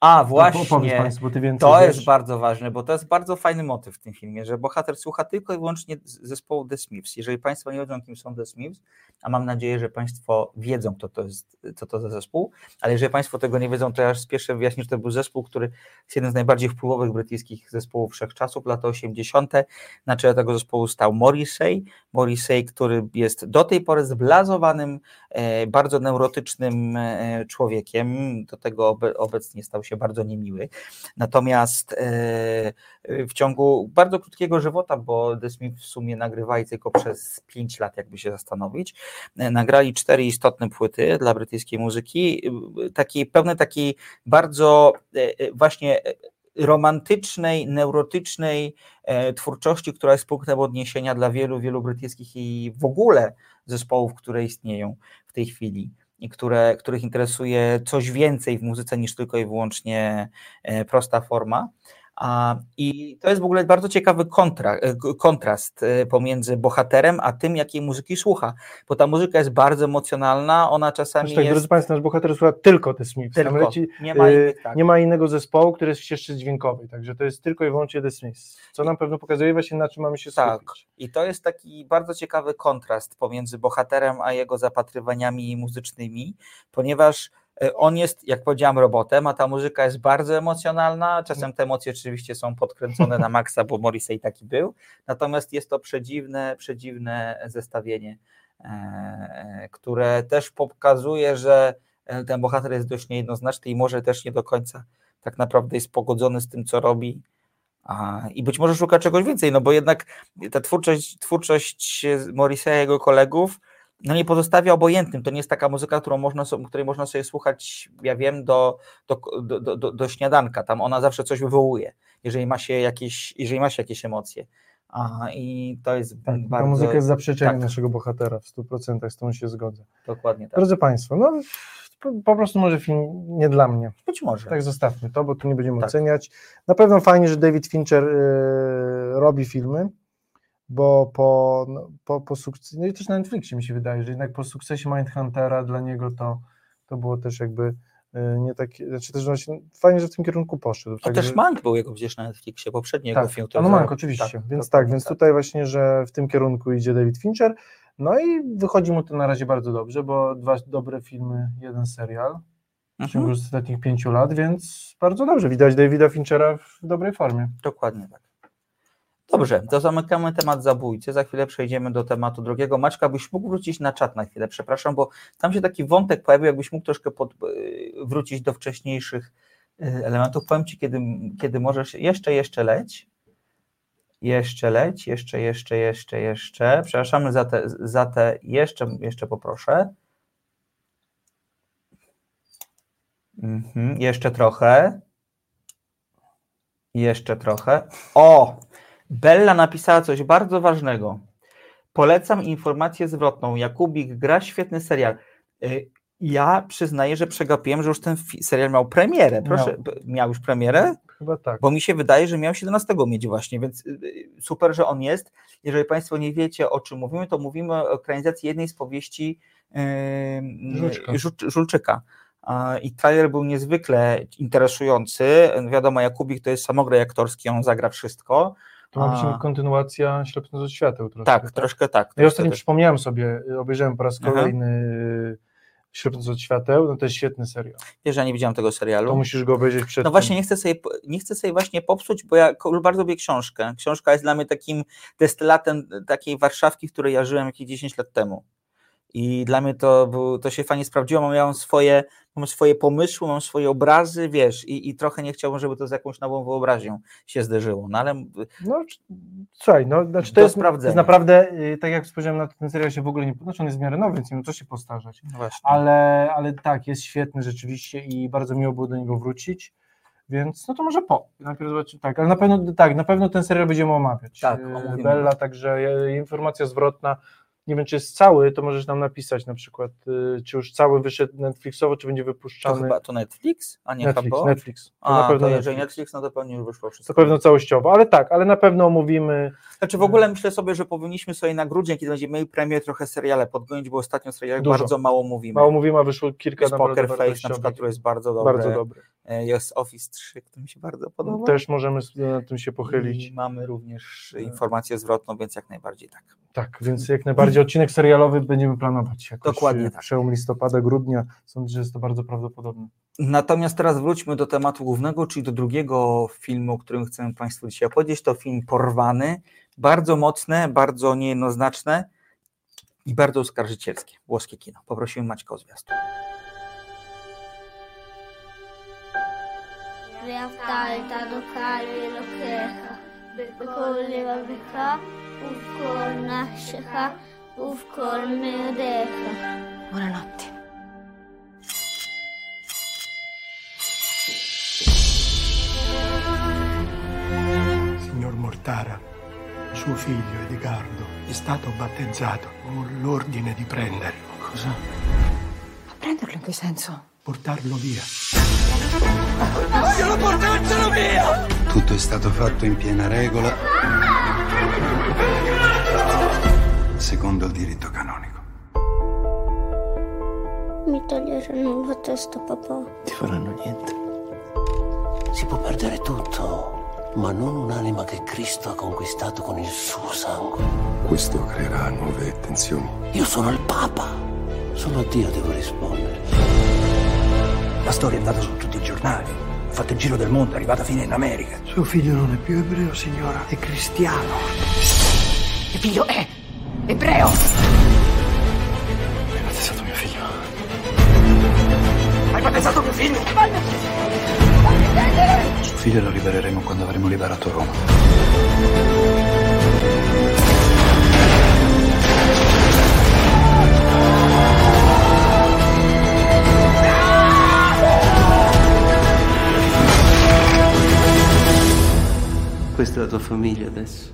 a właśnie, Państwu, to jest bardzo ważne, bo to jest bardzo fajny motyw w tym filmie, że bohater słucha tylko i wyłącznie zespołu The Smiths. Jeżeli Państwo nie wiedzą, kim są The Smiths, a mam nadzieję, że Państwo wiedzą, kto to jest, co to za zespół, ale jeżeli Państwo tego nie wiedzą, to ja spieszę wyjaśnić, że to był zespół, który jest jeden z najbardziej wpływowych brytyjskich zespołów wszechczasów, lata 80. Na czele tego zespołu stał Morrissey, Morrissey, który jest do tej pory zblazowanym, e, bardzo neurotycznym e, człowiekiem, do tego obecnie stał się bardzo niemiły. Natomiast e, w ciągu bardzo krótkiego żywota, bo The Smith w sumie nagrywali tylko przez 5 lat, jakby się zastanowić, nagrali cztery istotne płyty dla brytyjskiej muzyki, e, takiej pełne takiej bardzo właśnie romantycznej, neurotycznej twórczości, która jest punktem odniesienia dla wielu, wielu brytyjskich i w ogóle zespołów, które istnieją w tej chwili i które, których interesuje coś więcej w muzyce niż tylko i wyłącznie e, prosta forma. I to jest w ogóle bardzo ciekawy kontra, e, kontrast e, pomiędzy bohaterem, a tym, jakiej muzyki słucha, bo ta muzyka jest bardzo emocjonalna, ona czasami Zresztą, jest... Drodzy Państwo, nasz bohater słucha tylko The Smiths, tylko. Leci, nie, ma innych, tak. nie ma innego zespołu, który jest w ścieżce dźwiękowej, także to jest tylko i wyłącznie The Smiths, co nam pewno pokazuje właśnie na czym mamy się skupić. Tak. I to jest taki bardzo ciekawy kontrast pomiędzy bohaterem, a jego zapatrywaniami muzycznymi, ponieważ E, on jest, jak powiedziałam, robotem, a ta muzyka jest bardzo emocjonalna. Czasem te emocje oczywiście są podkręcone na maksa, bo Morrissey taki był. Natomiast jest to przedziwne, przedziwne zestawienie, e, które też pokazuje, że e, ten bohater jest dość niejednoznaczny i może też nie do końca tak naprawdę jest pogodzony z tym, co robi. I być może szuka czegoś więcej, no bo jednak ta twórczość, twórczość i jego kolegów no nie pozostawia obojętnym. To nie jest taka muzyka, którą można sobie, której można sobie słuchać, ja wiem, do, do, do, do, do śniadanka. Tam ona zawsze coś wywołuje, jeżeli ma się jakieś, jeżeli ma się jakieś emocje. Aha, i to jest tak, bardzo... Ta muzyka jest zaprzeczeniem tak. naszego bohatera w 100%, z tą się zgodzę. Dokładnie tak. Drodzy Państwo, no po prostu może film nie dla mnie. Być może. Tak zostawmy to, bo tu nie będziemy tak. oceniać. Na pewno fajnie, że David Fincher y, robi filmy, bo po, no, po, po sukcesie, no i też na Netflixie mi się wydaje, że jednak po sukcesie Mindhuntera dla niego to, to było też jakby y, nie takie, znaczy też właśnie fajnie, że w tym kierunku poszedł. A tak, też że... Mank był jego gdzieś na Netflixie, poprzedni tak, jego film. No Mank oczywiście, tak, więc tak, więc tak. tutaj właśnie, że w tym kierunku idzie David Fincher, no i wychodzi mu to na razie bardzo dobrze, bo dwa dobre filmy, jeden serial w ciągu mhm. ostatnich pięciu lat, więc bardzo dobrze, widać Davida Finchera w dobrej formie. Dokładnie tak. Dobrze, to zamykamy temat zabójcy. Za chwilę przejdziemy do tematu drugiego. Maczka, byś mógł wrócić na czat na chwilę, przepraszam, bo tam się taki wątek pojawił, jakbyś mógł troszkę pod, e, wrócić do wcześniejszych e, elementów. Powiem Ci, kiedy, kiedy możesz. Jeszcze, jeszcze leć. Jeszcze leć, jeszcze, jeszcze, jeszcze, jeszcze. Przepraszamy za te, za te jeszcze, jeszcze poproszę. Mhm, jeszcze trochę. Jeszcze trochę. O! Bella napisała coś bardzo ważnego. Polecam informację zwrotną. Jakubik gra świetny serial. Y, ja przyznaję, że przegapiłem, że już ten serial miał premierę. Proszę, miał, miał już premierę? Chyba tak. Bo mi się wydaje, że miał 17 mieć właśnie, więc y, y, super, że on jest. Jeżeli Państwo nie wiecie, o czym mówimy, to mówimy o ekranizacji jednej z powieści yy, Żulczyka. I trailer był niezwykle interesujący. Wiadomo, Jakubik to jest samograj aktorski, on zagra wszystko. To ma być kontynuacja Ślepnąc od świateł troszkę. Tak, tak? troszkę tak. Ja ostatnio tak. przypomniałem sobie, obejrzałem po raz kolejny Aha. Ślepnąc od świateł, no to jest świetny serial. Wiesz, ja nie widziałem tego serialu. To musisz go obejrzeć przed No właśnie, nie chcę, sobie, nie chcę sobie właśnie popsuć, bo ja bardzo lubię książkę. Książka jest dla mnie takim destylatem takiej Warszawki, w której ja żyłem jakieś 10 lat temu. I dla mnie to, był, to się fajnie sprawdziło, mam, miałem swoje, mam swoje pomysły, mam swoje obrazy, wiesz, i, i trochę nie chciałbym, żeby to z jakąś nową wyobraźnią się zderzyło, no ale... No, słuchaj, no, znaczy to, jest, to jest naprawdę, y, tak jak spojrzałem na ten serial się w ogóle nie, znaczy on jest w miarę nowy, więc nie wiem, co się postarzać, no ale, ale tak, jest świetny rzeczywiście i bardzo miło było do niego wrócić. Więc no to może po. Najpierw zobaczymy, tak, ale na pewno tak, na pewno ten serial będziemy omawiać. Tak, y, omówimy. Bella, także y, informacja zwrotna nie wiem, czy jest cały, to możesz nam napisać na przykład, y, czy już cały wyszedł Netflixowo, czy będzie wypuszczany. To chyba to Netflix, a nie Netflix, HBO? Netflix. To a, na pewno to jeżeli Netflix, no to pewnie już wyszło wszystko. To pewno całościowo, ale tak, ale na pewno omówimy. Znaczy w ogóle myślę sobie, że powinniśmy sobie na grudzień, kiedy będziemy mieli premię, trochę seriale podgonić, bo ostatnio seriale bardzo mało mówimy. Mało mówimy, a wyszło kilka jest Poker Face na przykład, który jest bardzo dobry. Bardzo dobry. E, jest Office 3, który mi się bardzo podoba. Też możemy na tym się pochylić. I mamy również informację zwrotną, więc jak najbardziej tak. Tak, więc jak najbardziej odcinek serialowy będziemy planować. Jakoś Dokładnie e, tak. Przełom listopada, grudnia. Sądzę, że jest to bardzo prawdopodobne. Natomiast teraz wróćmy do tematu głównego, czyli do drugiego filmu, o którym chcemy Państwu dzisiaj opowiedzieć. To film Porwany. Bardzo mocne, bardzo niejednoznaczne i bardzo oskarżycielskie. Włoskie kino. Poprosimy Maćka o zwiastun. Realtà locali lo crecha, bekolleva beka, ufkol nasceha, ufkol meodecha. Buonanotte. Signor Mortara, suo figlio Edgardo è stato battezzato. Ho l'ordine di prenderlo. Cosa? A prenderlo in che senso? Portarlo via. Vogliono portarcelo via! Tutto è stato fatto in piena regola. Secondo il diritto canonico. Mi toglieranno la testa, papà. Ti faranno niente. Si può perdere tutto, ma non un'anima che Cristo ha conquistato con il suo sangue. Questo creerà nuove tensioni. Io sono il Papa. Solo a Dio devo rispondere. La storia è andata su tutti i giornali. Ha fatto il giro del mondo, è arrivata fino in America. Suo figlio non è più ebreo, signora, è cristiano. Mio figlio è ebreo! Hai battezzato mio figlio. Hai battezzato mio figlio? Suo figlio lo libereremo quando avremo liberato Roma. coisas da tua família adesso.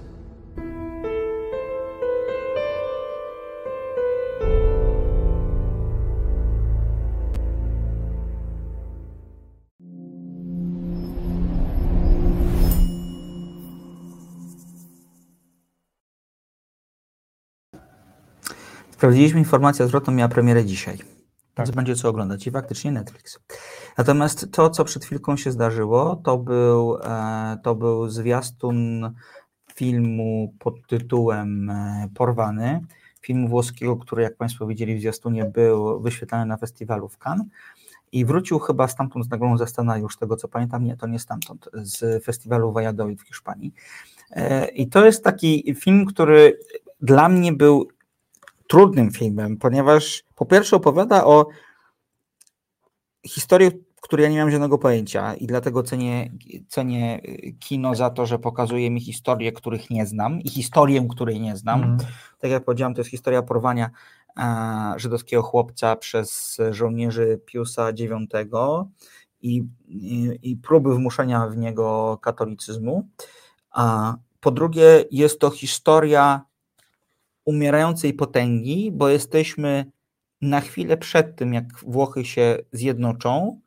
Sprawdziliśmy informację zwrotną, miała premierę dzisiaj. Tak. Więc będzie co oglądać i faktycznie Netflix. Natomiast to, co przed chwilką się zdarzyło, to był, e, to był zwiastun filmu pod tytułem e, Porwany. Filmu włoskiego, który, jak Państwo widzieli w zwiastunie, był wyświetlany na festiwalu w Cannes i wrócił chyba stamtąd z nagrodą za scenariusz, tego co pamiętam, nie, to nie stamtąd, z festiwalu Valladolid w Hiszpanii. E, I to jest taki film, który dla mnie był trudnym filmem, ponieważ po pierwsze opowiada o historii, której ja nie miałem żadnego pojęcia i dlatego cenię, cenię kino za to, że pokazuje mi historie, których nie znam i historię, której nie znam. Mhm. Tak jak powiedziałem, to jest historia porwania e, żydowskiego chłopca przez żołnierzy Piusa IX i, i, i próby wmuszenia w niego katolicyzmu. A po drugie, jest to historia umierającej potęgi, bo jesteśmy na chwilę przed tym, jak Włochy się zjednoczą,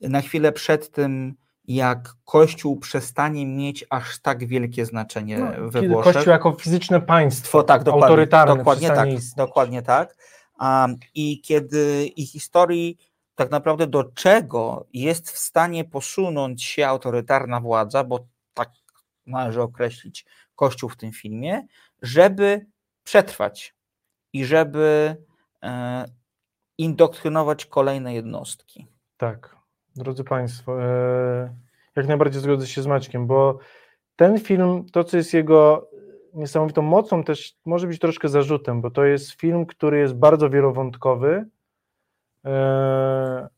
na chwilę przed tym, jak Kościół przestanie mieć aż tak wielkie znaczenie No, we Włoszech. Kościół jako fizyczne państwo, tak, dokładnie, autorytarne, dokładnie tak, istnieć. dokładnie tak. Um, I kiedy i historii tak naprawdę do czego jest w stanie posunąć się autorytarna władza, bo tak należy określić Kościół w tym filmie, żeby przetrwać i żeby e, indoktrynować kolejne jednostki. Tak, drodzy Państwo, e, jak najbardziej zgodzę się z Maćkiem, bo ten film, to co jest jego niesamowitą mocą, też może być troszkę zarzutem, bo to jest film, który jest bardzo wielowątkowy. E,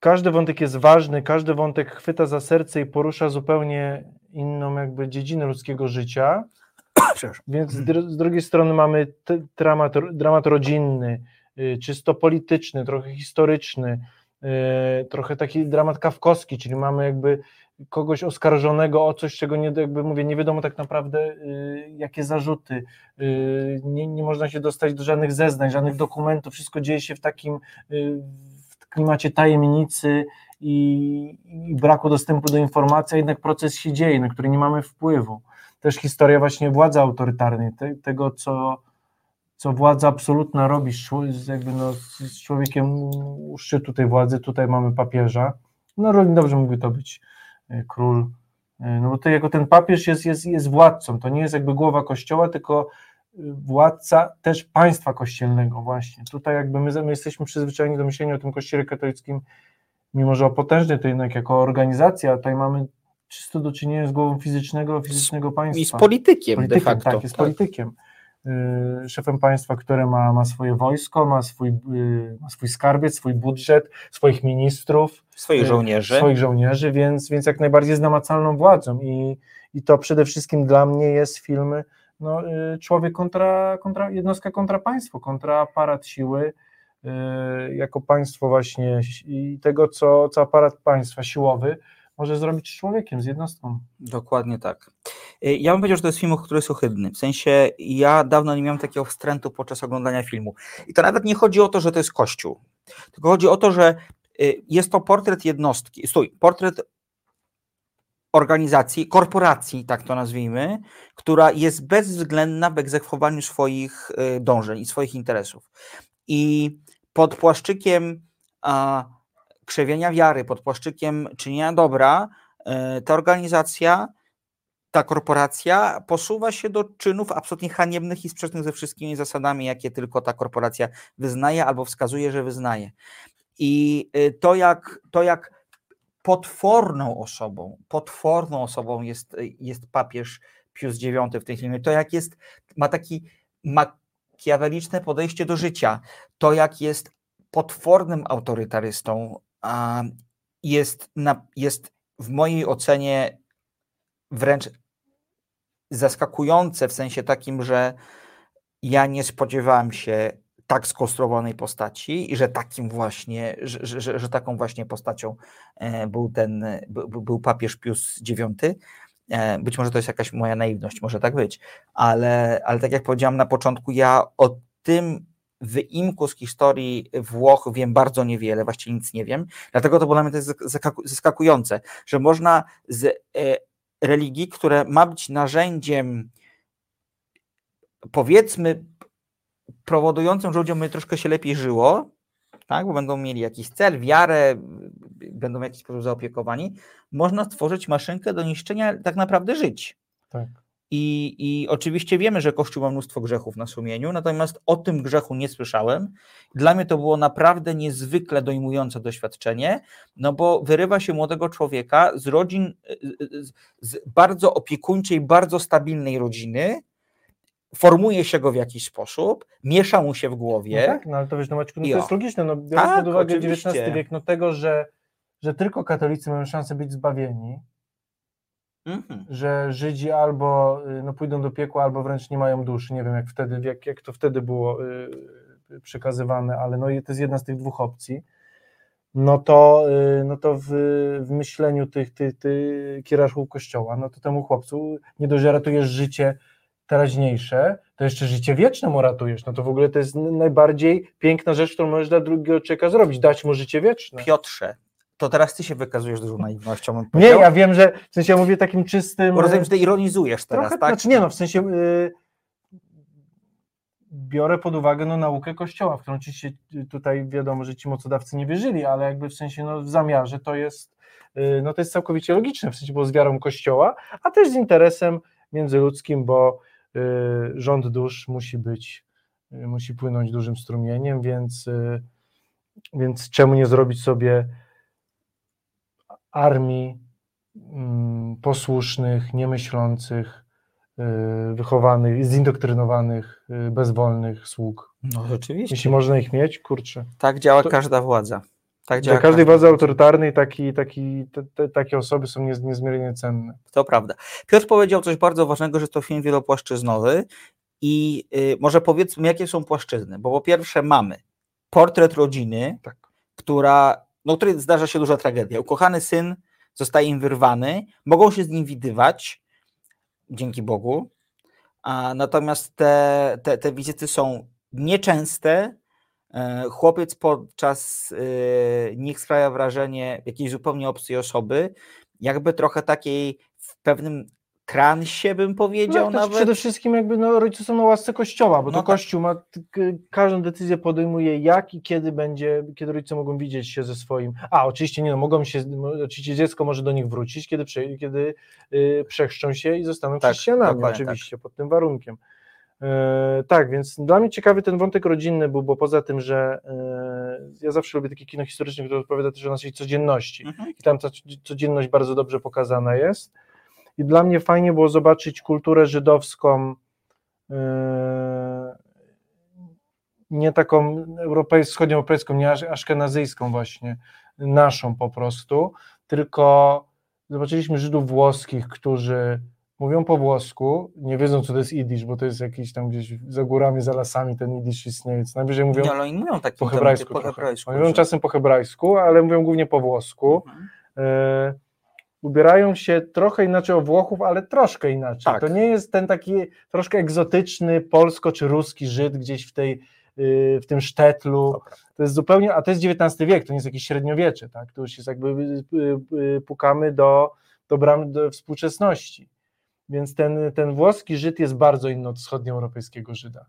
każdy wątek jest ważny, każdy wątek chwyta za serce i porusza zupełnie inną jakby dziedzinę ludzkiego życia. Więc z, dr z drugiej strony mamy dramat, dramat rodzinny, y, czysto polityczny, trochę historyczny, y, trochę taki dramat kawkowski, czyli mamy jakby kogoś oskarżonego o coś, czego nie, jakby mówię, nie wiadomo tak naprawdę y, jakie zarzuty, nie, nie można się dostać do żadnych zeznań, żadnych dokumentów, wszystko dzieje się w takim w klimacie tajemnicy i, i braku dostępu do informacji, a jednak proces się dzieje, na który nie mamy wpływu. Też historia właśnie władzy autorytarnej, te, tego co, co władza absolutna robi z, jakby no, z człowiekiem u szczytu tej władzy, tutaj mamy papieża, no równie dobrze mógłby to być E, król, e, no bo to jako ten papież jest, jest, jest władcą, to nie jest jakby głowa kościoła, tylko e, władca też państwa kościelnego właśnie. Tutaj jakby my, my jesteśmy przyzwyczajeni do myślenia o tym kościele katolickim, mimo że o potężny to jednak jako organizacja, tutaj mamy czysto do czynienia z głową fizycznego, fizycznego państwa. I z politykiem, politykiem de facto. Tak, jest tak. politykiem. Y, szefem państwa, które ma, ma swoje wojsko, ma swój, y, ma swój skarbiec, swój budżet, swoich ministrów, swoich y, żołnierzy, swoich żołnierzy więc, więc jak najbardziej z namacalną władzą i, i to przede wszystkim dla mnie jest film no, człowiek kontra, kontra, jednostka kontra państwo, kontra aparat siły, jako państwo właśnie i tego, co, co aparat państwa siłowy może zrobić człowiekiem, z jednostką. Dokładnie tak. Y, ja bym powiedział, że to jest film, który jest ohydny. W sensie ja dawno nie miałem takiego wstrętu podczas oglądania filmu. I to nawet nie chodzi o to, że to jest kościół. Tylko chodzi o to, że y, jest to portret jednostki, stój, portret organizacji, korporacji, tak to nazwijmy, która jest bezwzględna w egzekwowaniu swoich y, dążeń i swoich interesów. I pod płaszczykiem a, krzewienia wiary, pod płaszczykiem czynienia dobra, ta organizacja ta korporacja posuwa się do czynów absolutnie haniebnych i sprzecznych ze wszystkimi zasadami, jakie tylko ta korporacja wyznaje albo wskazuje, że wyznaje. I y, to jak, to jak potworną osobą, potworną osobą jest, jest papież Pius IX w tej filmie, to jak jest, ma taki makiaweliczne podejście do życia, to jak jest potwornym autorytarystą, jest, na, jest w mojej ocenie wręcz zaskakujące w sensie takim, że ja nie spodziewałem się tak skonstruowanej postaci i że takim właśnie, że, że, że taką właśnie postacią e, był ten, był papież Pius IX. E, być może to jest jakaś moja naiwność, może tak być, ale, ale tak jak powiedziałam na początku, ja o tym wyimku z historii Włoch wiem bardzo niewiele, właściwie nic nie wiem, dlatego to dla mnie też zaskakujące, że można z e, religii, które ma być narzędziem, powiedzmy, powodującym, że ludziom troszkę się lepiej żyło, tak, bo będą mieli jakiś cel, wiarę, będą w jakiś sposób zaopiekowani, można stworzyć maszynkę do niszczenia tak naprawdę żyć. Tak. I, I oczywiście wiemy, że Kościół ma mnóstwo grzechów na sumieniu, natomiast o tym grzechu nie słyszałem. Dla mnie to było naprawdę niezwykle dojmujące doświadczenie, no bo wyrywa się młodego człowieka z rodzin, z bardzo opiekuńczej, bardzo stabilnej rodziny, formuje się go w jakiś sposób, miesza mu się w głowie. No tak, no ale to wiesz, no Maćku, no to jest logiczne, no biorąc tak, pod uwagę XIX wiek, no tego, że, że tylko katolicy mają szansę być zbawieni, Mhm. że Żydzi albo y, no, pójdą do piekła, albo wręcz nie mają duszy. Nie wiem, jak wtedy, jak, jak to wtedy było y, przekazywane, ale no, to jest jedna z tych dwóch opcji. No to, y, no to w, w myśleniu tych, tych, tych kieraszków kościoła, no to temu chłopcu nie dość, że ratujesz życie teraźniejsze, to jeszcze życie wieczne mu ratujesz. No to w ogóle to jest najbardziej piękna rzecz, którą możesz dla drugiego człowieka zrobić, dać mu życie wieczne. Piotrze, to teraz ty się wykazujesz dużą naiwnością. Nie, ja wiem, że w sensie ja mówię takim czystym. Bo rozumiem, że ty ironizujesz teraz, trochę, tak? Znaczy nie, no w sensie yy, biorę pod uwagę no, naukę Kościoła, w którą oczywiście tutaj wiadomo, że ci mocodawcy nie wierzyli, ale jakby w sensie no, w zamiarze to jest, yy, no to jest całkowicie logiczne, w sensie bo z wiarą Kościoła, a też z interesem międzyludzkim, bo yy, rząd dusz musi być, y, musi płynąć dużym strumieniem, więc, y, więc czemu nie zrobić sobie armii mm, posłusznych, niemyślących, y, wychowanych, zindoktrynowanych, y, bezwolnych sług. No rzeczywiście. Jeśli można ich mieć, kurczę. Tak działa To- każda władza. Tak działa Dla każdej każda władzy autorytarnej taki, taki, te, te, takie osoby są niez, niezmiernie cenne. To prawda. Piotr powiedział coś bardzo ważnego, że to film wielopłaszczyznowy i y, może powiedzmy, jakie są płaszczyzny, bo po pierwsze mamy portret rodziny, Tak. która, no, której zdarza się duża tragedia. Ukochany syn zostaje im wyrwany, mogą się z nim widywać, dzięki Bogu, a natomiast te, te, te wizyty są nieczęste. E, Chłopiec podczas y, nich sprawia wrażenie jakiejś zupełnie obcej osoby, jakby trochę takiej w pewnym transie bym powiedział No, nawet. przede wszystkim jakby no, rodzice są na łasce kościoła, bo No to tak. kościół ma, każdą decyzję podejmuje jak i kiedy będzie, kiedy rodzice mogą widzieć się ze swoim, a oczywiście nie no, mogą się, oczywiście dziecko może do nich wrócić, kiedy, prze, kiedy y, przechrzczą się i zostaną Tak, chrześcijanami, oczywiście, pod tym warunkiem. E, tak, więc dla mnie ciekawy ten wątek rodzinny był, bo poza tym, że e, ja zawsze lubię takie kino historyczne, które opowiada też o naszej codzienności Mhm. i tam ta codzienność bardzo dobrze pokazana jest. I dla mnie fajnie było zobaczyć kulturę żydowską, yy, nie taką europejską, wschodnioeuropejską, nie aszkenazyjską właśnie, naszą po prostu, tylko zobaczyliśmy Żydów włoskich, którzy mówią po włosku, nie wiedzą co to jest idisz, bo to jest jakiś tam gdzieś za górami, za lasami ten idisz istnieje, co najwyżej mówią Nie, ale oni mówią tak po hebrajsku po hebrajsku. Mówią czasem po hebrajsku, ale mówią głównie po włosku. Mhm. Ubierają się trochę inaczej o Włochów, ale troszkę inaczej. Tak. To nie jest ten taki troszkę egzotyczny polsko czy ruski Żyd gdzieś w tej y, w tym sztetlu. To jest zupełnie, a to jest XIX wiek, to nie jest jakieś średniowiecze, tak? To już jest jakby y, y, pukamy do, do bram do współczesności. Więc ten, ten włoski Żyd jest bardzo inny od wschodnioeuropejskiego Żyda.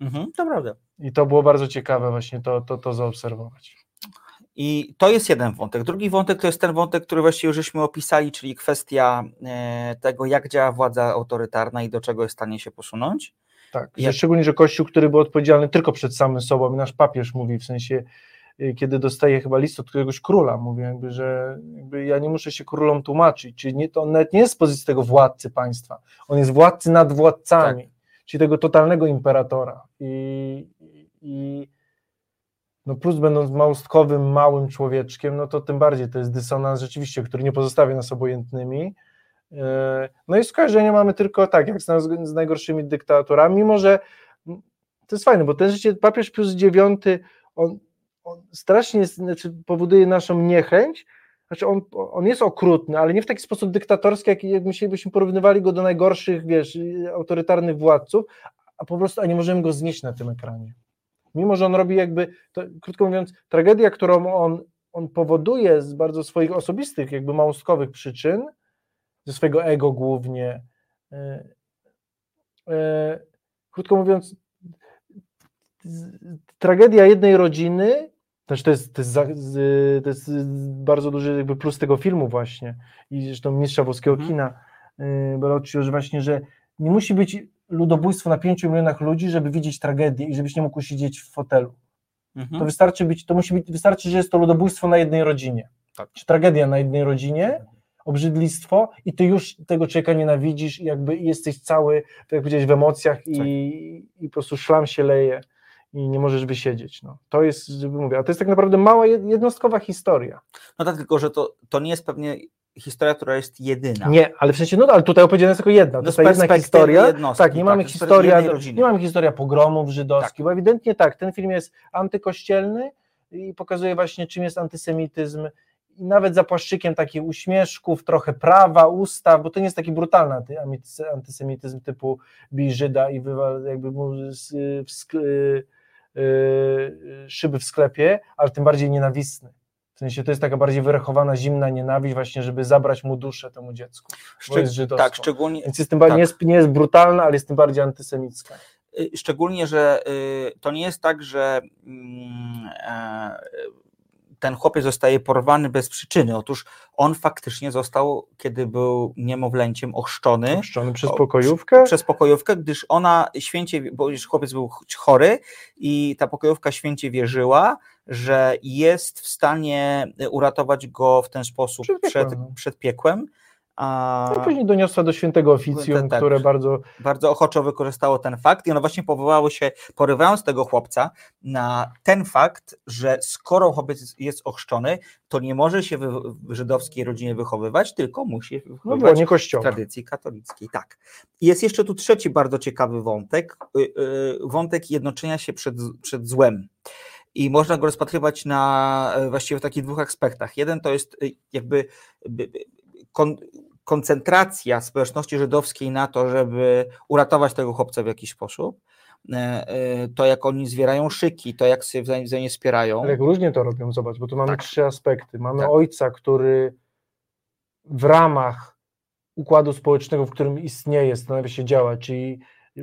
Mhm, to prawda. I to było bardzo ciekawe właśnie to, to, to zaobserwować. I to jest jeden wątek. Drugi wątek to jest ten wątek, który właściwie już żeśmy opisali, czyli kwestia e, tego, jak działa władza autorytarna i do czego jest w stanie się posunąć. Tak, Jak- szczególnie, że Kościół, który był odpowiedzialny tylko przed samym sobą, i nasz papież mówi, w sensie, y, kiedy dostaje chyba list od któregoś króla, mówi jakby, że jakby ja nie muszę się królom tłumaczyć, czyli nie, to on nawet nie jest z pozycji tego władcy państwa, on jest władcy nad władcami, czyli tego totalnego imperatora i, i no plus będąc małostkowym, małym człowieczkiem, no to tym bardziej to jest dysonans rzeczywiście, który nie pozostawia nas obojętnymi, E, No i skojarzenia mamy tylko tak, jak z, z najgorszymi dyktatorami, mimo że to jest fajne, bo ten życie, papież Pius IX, on, on strasznie znaczy powoduje naszą niechęć, znaczy on, on jest okrutny, ale nie w taki sposób dyktatorski, jak, jak musielibyśmy porównywali go do najgorszych, wiesz, autorytarnych władców, a po prostu, a nie możemy go znieść na tym ekranie. Mimo, że on robi jakby, to, krótko mówiąc, tragedia, którą on, on powoduje z bardzo swoich osobistych, jakby małostkowych przyczyn, ze swojego ego głównie. E, e, Krótko mówiąc, tragedia jednej rodziny, też to jest, to jest, za- to jest bardzo duży jakby plus tego filmu właśnie i zresztą mistrza włoskiego Mhm. kina y, Bellocci, że właśnie, że nie musi być ludobójstwo na 5 milionach ludzi, żeby widzieć tragedię i żebyś nie mógł siedzieć w fotelu. Mhm. To wystarczy być, to musi być, wystarczy, że jest to ludobójstwo na jednej rodzinie. Tak. Czy tragedia na jednej rodzinie, obrzydlistwo i ty już tego człowieka nienawidzisz i jakby jesteś cały, tak jak powiedziałeś, w emocjach i, Tak. i po prostu szlam się leje i nie możesz wysiedzieć. No. To jest, żeby mówię, a to jest tak naprawdę mała, jed- jednostkowa historia. No tak, tylko że to, to nie jest pewnie historia, która jest jedyna. Nie, ale w sensie, no ale tutaj opowiedziana jest tylko jedna, No to jest jedna historia, tak, nie tak, mamy jest historia, nie mamy historia pogromów żydowskich, Tak. bo ewidentnie tak, ten film jest antykościelny i pokazuje właśnie czym jest antysemityzm i nawet za płaszczykiem takich uśmieszków, trochę prawa, ustaw, bo to nie jest taki brutalny anty- anty- antysemityzm typu bij Żyda i wywal jakby mu y, y, szyby w sklepie, ale tym bardziej nienawistny. W sensie to jest taka bardziej wyrachowana, zimna nienawiść właśnie, żeby zabrać mu duszę temu dziecku. bo jest żydowską. tak, szczególnie, Więc jest tym bardziej, Tak. nie, jest, nie jest brutalna, ale jest tym bardziej antysemicka. y, szczególnie, że y, to nie jest tak, że e, ten chłopiec zostaje porwany bez przyczyny. Otóż on faktycznie został, kiedy był niemowlęciem, ochrzczony Ochrzczony przez O, pokojówkę. przez pokojówkę, gdyż ona święcie, bo już chłopiec był ch- chory i ta pokojówka święcie wierzyła, że jest w stanie uratować go w ten sposób Przed przed, piekłem, no. przed piekłem, A No, później doniosła do świętego oficjum, Tak. które bardzo bardzo ochoczo wykorzystało ten fakt i ono właśnie powołało się, porywając tego chłopca na ten fakt, że skoro chłopiec jest- ochrzczony, to nie może się w żydowskiej rodzinie wychowywać, tylko musi no, wychowywać nie w tradycji katolickiej. Tak. Jest jeszcze tu trzeci bardzo ciekawy wątek, y, y, wątek jednoczenia się przed, przed złem. I można go rozpatrywać na e, właściwie w takich dwóch aspektach. Jeden to jest y, jakby by- by- kon, koncentracja społeczności żydowskiej na to, żeby uratować tego chłopca w jakiś sposób. E, e, To, jak oni zwierają szyki, to, jak wzajem- wzajemnie wspierają. Ale jak różnie to robią, zobacz, bo tu mamy Tak. trzy aspekty. Mamy Tak. ojca, który w ramach układu społecznego, w którym istnieje, stanawia się działa, czyli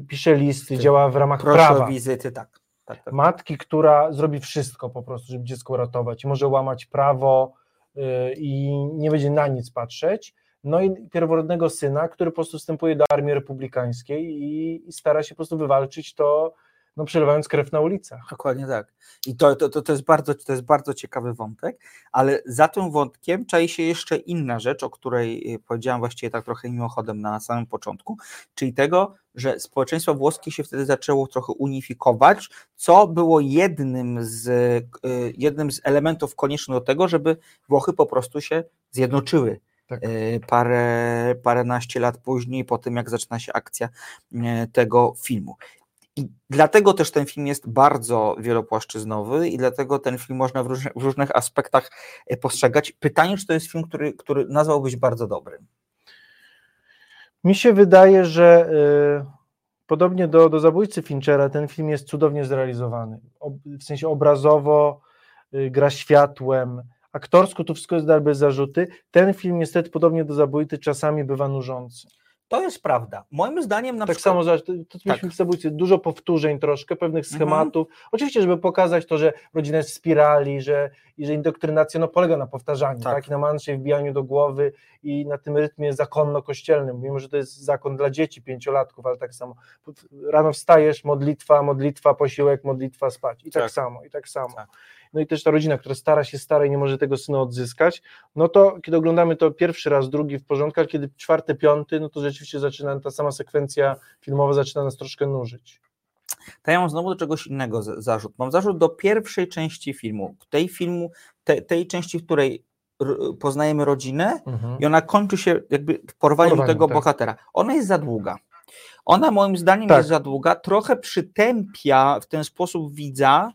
pisze listy, działa w ramach Proszę prawa. o wizyty, tak. Tak, tak. Matki, która zrobi wszystko po prostu, żeby dziecko uratować, i może łamać prawo y, i nie będzie na nic patrzeć. No i pierworodnego syna, który po prostu wstępuje do armii republikańskiej i, i stara się po prostu wywalczyć to, no, przelewając krew na ulicach. Dokładnie tak. I to, to, to, jest bardzo, to jest bardzo ciekawy wątek, ale za tym wątkiem czai się jeszcze inna rzecz, o której y, powiedziałam właściwie tak trochę mimochodem na samym początku, czyli tego, że społeczeństwo włoskie się wtedy zaczęło trochę unifikować, co było jednym z, y, jednym z elementów koniecznych do tego, żeby Włochy po prostu się zjednoczyły. Tak. Y, Parę, paręnaście lat później, po tym jak zaczyna się akcja tego filmu. I dlatego też ten film jest bardzo wielopłaszczyznowy i dlatego ten film można w, różnych- w różnych aspektach e, postrzegać. Pytanie, czy to jest film, który, który nazwałbyś bardzo dobrym? Mi się wydaje, że y, podobnie do, do zabójcy Finchera, ten film jest cudownie zrealizowany. W sensie obrazowo, y, gra światłem, aktorsko tu wszystko jest dar bez zarzuty. Ten film niestety podobnie do zabójcy czasami bywa nużący. To jest prawda. Moim zdaniem na tak przykład... samo, zobacz, to, to Tak. tak. w dużo powtórzeń troszkę, pewnych Mhm. schematów. Oczywiście, żeby pokazać to, że rodzina jest w spirali, że, i że indoktrynacja no, polega na powtarzaniu, Tak. tak. i na mantrze, wbijaniu do głowy i na tym rytmie zakonno-kościelnym, mimo że to jest zakon dla dzieci, pięciolatków, ale tak samo. Rano wstajesz, modlitwa, modlitwa, posiłek, modlitwa, spać. I tak, Tak. samo, i tak samo. No i też ta rodzina, która stara się, stara i nie może tego syna odzyskać, no to kiedy oglądamy to pierwszy raz, drugi w porządku, ale kiedy czwarty, piąty, no to rzeczywiście zaczyna, ta sama sekwencja filmowa zaczyna nas troszkę nużyć. To ja mam znowu do czegoś innego zarzut. Mam zarzut do pierwszej części filmu. Tej filmu, te, tej części, w której poznajemy rodzinę i ona kończy się jakby porwaniem Porwaniem, tego tak. bohatera. Ona jest za długa. Ona moim zdaniem Tak. jest za długa, trochę przytępia w ten sposób widza,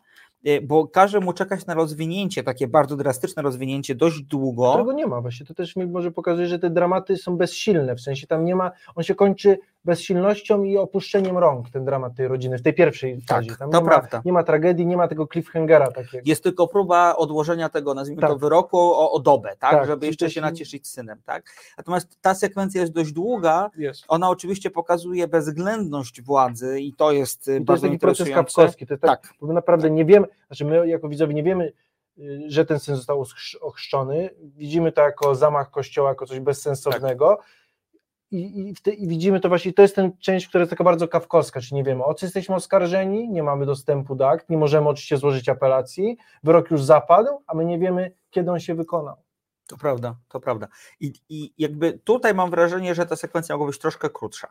bo każe mu czekać na rozwinięcie, takie bardzo drastyczne rozwinięcie dość długo. Którego nie ma właśnie. To też mi może pokazuje, że te dramaty są bezsilne, w sensie tam nie ma, on się kończy bezsilnością i opuszczeniem rąk, ten dramat tej rodziny, w tej pierwszej Tak, fazie. Tam to nie, prawda. ma, nie ma tragedii, nie ma tego cliffhangera takiego. Jest tylko próba odłożenia tego, nazwijmy Tak. to, wyroku o, o dobę, tak? Tak, żeby jeszcze się nacieszyć synem, tak? Natomiast ta sekwencja jest dość długa, Jest. ona oczywiście pokazuje bezwzględność władzy i to jest y, I to jest taki proces kapkowski. To jest tak, Tak, bo my naprawdę nie wiemy, znaczy my jako widzowie nie wiemy, y, że ten syn został ochrz- ochrzczony. Widzimy to jako zamach kościoła, jako coś bezsensownego. I, i, te, I widzimy to właśnie, to jest ten część, która jest taka bardzo kawkowska, czyli nie wiemy, o co jesteśmy oskarżeni, nie mamy dostępu do akt, nie możemy oczywiście złożyć apelacji, wyrok już zapadł, a my nie wiemy, kiedy on się wykonał. To prawda, to prawda. I, I jakby tutaj mam wrażenie, że ta sekwencja mogła być troszkę krótsza.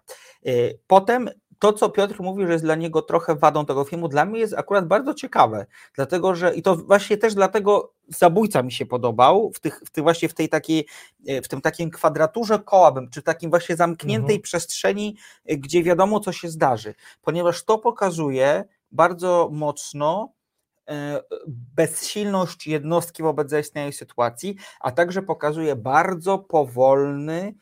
Y, Potem to, co Piotr mówił, że jest dla niego trochę wadą tego filmu, dla mnie jest akurat bardzo ciekawe, dlatego że i to właśnie też dlatego zabójca mi się podobał, w, tych, w tych właśnie w tej takiej, y, w tym takim kwadraturze koła, czy takim właśnie zamkniętej Mhm. przestrzeni, y, gdzie wiadomo, co się zdarzy, ponieważ to pokazuje bardzo mocno e, bezsilność jednostki wobec zaistniałej sytuacji, a także pokazuje bardzo powolny,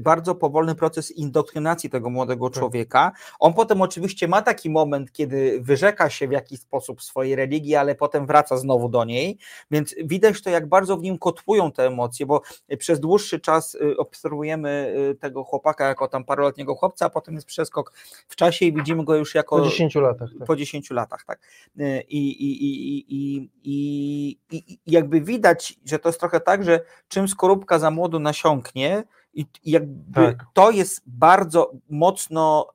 bardzo powolny proces indoktrynacji tego młodego Tak. człowieka. On potem oczywiście ma taki moment, kiedy wyrzeka się w jakiś sposób swojej religii, ale potem wraca znowu do niej, więc widać to, jak bardzo w nim kotłują te emocje, bo przez dłuższy czas y, obserwujemy y, tego chłopaka jako tam paroletniego chłopca, a potem jest przeskok w czasie i widzimy go już jako Po 10 latach. Tak. po 10 latach, tak. Y, I, i, i, i, i, i, i jakby widać, że to jest trochę tak, że czym skorupka za młodu nasiąknie, i, i jakby Tak. to jest bardzo mocno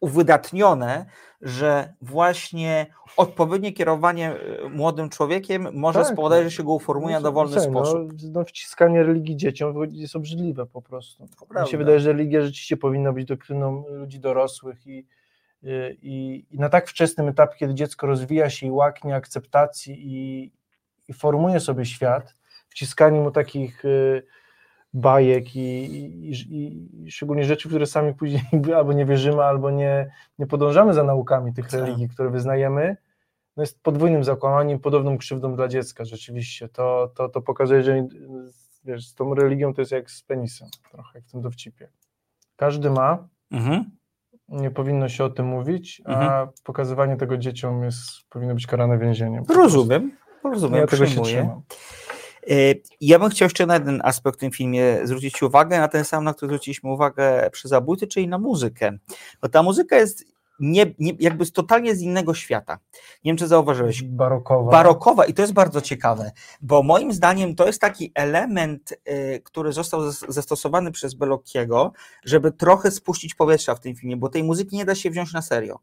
uwydatnione, że właśnie odpowiednie kierowanie e, młodym człowiekiem może Tak, spowodować, no. że się go uformuje na No, dowolny słuchaj, sposób. No, no, wciskanie religii dzieciom jest obrzydliwe po prostu. Mi się wydaje, że religia rzeczywiście powinna być doktryną ludzi dorosłych i, i, i na tak wczesnym etapie, kiedy dziecko rozwija się i łaknie akceptacji i, i formuje sobie świat, wciskanie mu takich y, bajek i, i, i, szczególnie rzeczy, które sami później [LAUGHS] albo nie wierzymy, albo nie, nie podążamy za naukami tych Tak. religii, które wyznajemy, no jest podwójnym zakłamaniem, podobną krzywdą dla dziecka rzeczywiście. To, to, to pokazuje, że wiesz, z tą religią to jest jak z penisem, trochę jak w tym dowcipie. Każdy ma, Mhm. nie powinno się o tym mówić, a Mhm. pokazywanie tego dzieciom jest, powinno być karane więzieniem. Rozumiem, rozumiem, Ja tego się przyjmuję. trzymam. E, Ja bym chciał jeszcze na jeden aspekt w tym filmie zwrócić uwagę, na ten sam, na który zwróciliśmy uwagę przy zabójcy, czyli na muzykę. Bo ta muzyka jest nie, nie, jakby totalnie z innego świata. Nie wiem, czy zauważyłeś. Barokowa. Barokowa i to jest bardzo ciekawe, bo moim zdaniem to jest taki element, y, który został zas- zastosowany przez Belocchiego, żeby trochę spuścić powietrza w tym filmie, bo tej muzyki nie da się wziąć na serio.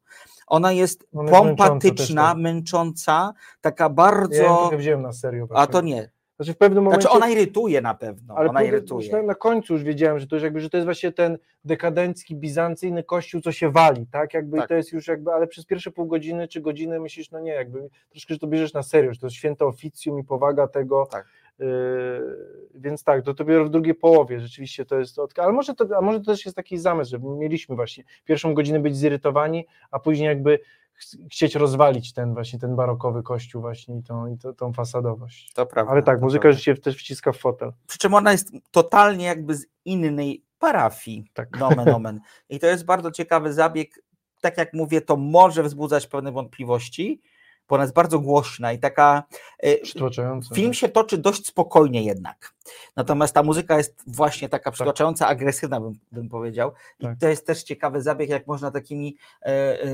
Ona jest Ona jest pompatyczna, też, męcząca, taka Ja ją bardzo... wziąłem na serio. A to nie. Znaczy w pewnym momencie... Znaczy ona irytuje na pewno, Ale ona irytuje. już na, na końcu już wiedziałem, że to, jest jakby, że to jest właśnie ten dekadencki, bizancyjny kościół, co się wali, tak? Jakby Tak. to jest już jakby, ale przez pierwsze pół godziny czy godziny myślisz, no nie, jakby troszkę, że to bierzesz na serio, że to jest święte oficjum i powaga tego. Tak. Yy, więc tak, to dopiero w drugiej połowie rzeczywiście to jest, od- ale może to, a może to też jest taki zamysł, że mieliśmy właśnie pierwszą godzinę być zirytowani, a później jakby chcieć rozwalić ten właśnie ten barokowy kościół właśnie i tą, i to, tą fasadowość. To prawda. Ale tak, muzyka prawda. się też wciska w fotel. Przy czym ona jest totalnie jakby z innej parafii, Tak. nomen omen. [LAUGHS] I to jest bardzo ciekawy zabieg. Tak jak mówię, to może wzbudzać pewne wątpliwości, bo ona jest bardzo głośna i taka... e, Przytłaczające. Film się toczy dość spokojnie jednak. Natomiast ta muzyka jest właśnie taka przytłaczająca, agresywna, bym, bym powiedział. I Tak. to jest też ciekawy zabieg, jak można takimi e, e,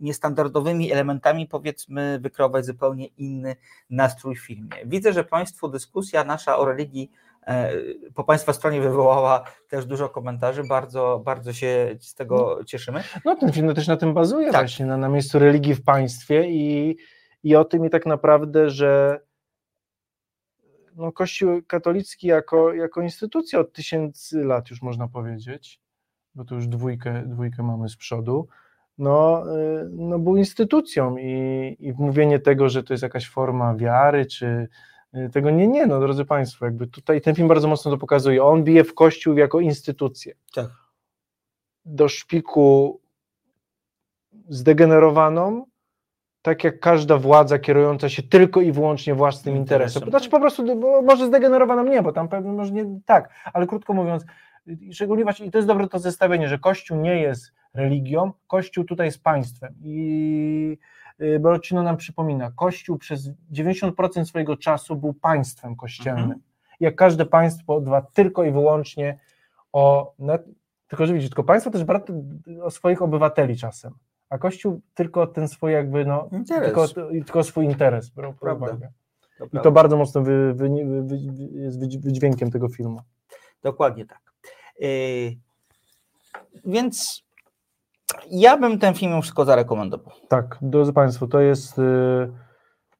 niestandardowymi elementami, powiedzmy, wykreować zupełnie inny nastrój w filmie. Widzę, że Państwu dyskusja nasza o religii e, po Państwa stronie wywołała też dużo komentarzy. Bardzo, bardzo się z tego cieszymy. No ten film też na tym bazuje Tak. właśnie, na, na miejscu religii w państwie i, i o tym i tak naprawdę, że no, Kościół katolicki jako, jako instytucja od tysięcy lat już można powiedzieć, bo tu już dwójkę, dwójkę mamy z przodu, no, y, no był instytucją i, i mówienie tego, że to jest jakaś forma wiary, czy y, tego nie, nie, no drodzy Państwo, jakby tutaj ten film bardzo mocno to pokazuje, on bije w Kościół jako instytucję. Tak. Do szpiku zdegenerowaną, tak jak każda władza kierująca się tylko i wyłącznie własnym Interesem. Znaczy po prostu, może zdegenerowaną nie, bo tam pewnie może nie tak, ale krótko mówiąc, i szczególnie właśnie, i to jest dobre to zestawienie, że Kościół nie jest religią, Kościół tutaj jest państwem i y, Borocino nam przypomina, Kościół przez 90% swojego czasu był państwem kościelnym. Mhm. Jak każde państwo dba tylko i wyłącznie o, no, tylko że widzisz, tylko państwo też dba o swoich obywateli czasem, a Kościół tylko ten swój jakby, no, Interes. tylko, tylko swój interes pod Prawda. uwagę. To I prawda. to bardzo mocno wy, wy, wy, jest wydź- wydźwiękiem tego filmu. Dokładnie tak. Yy, więc ja bym ten film mimo wszystko zarekomendował. Tak, drodzy Państwo, to jest y,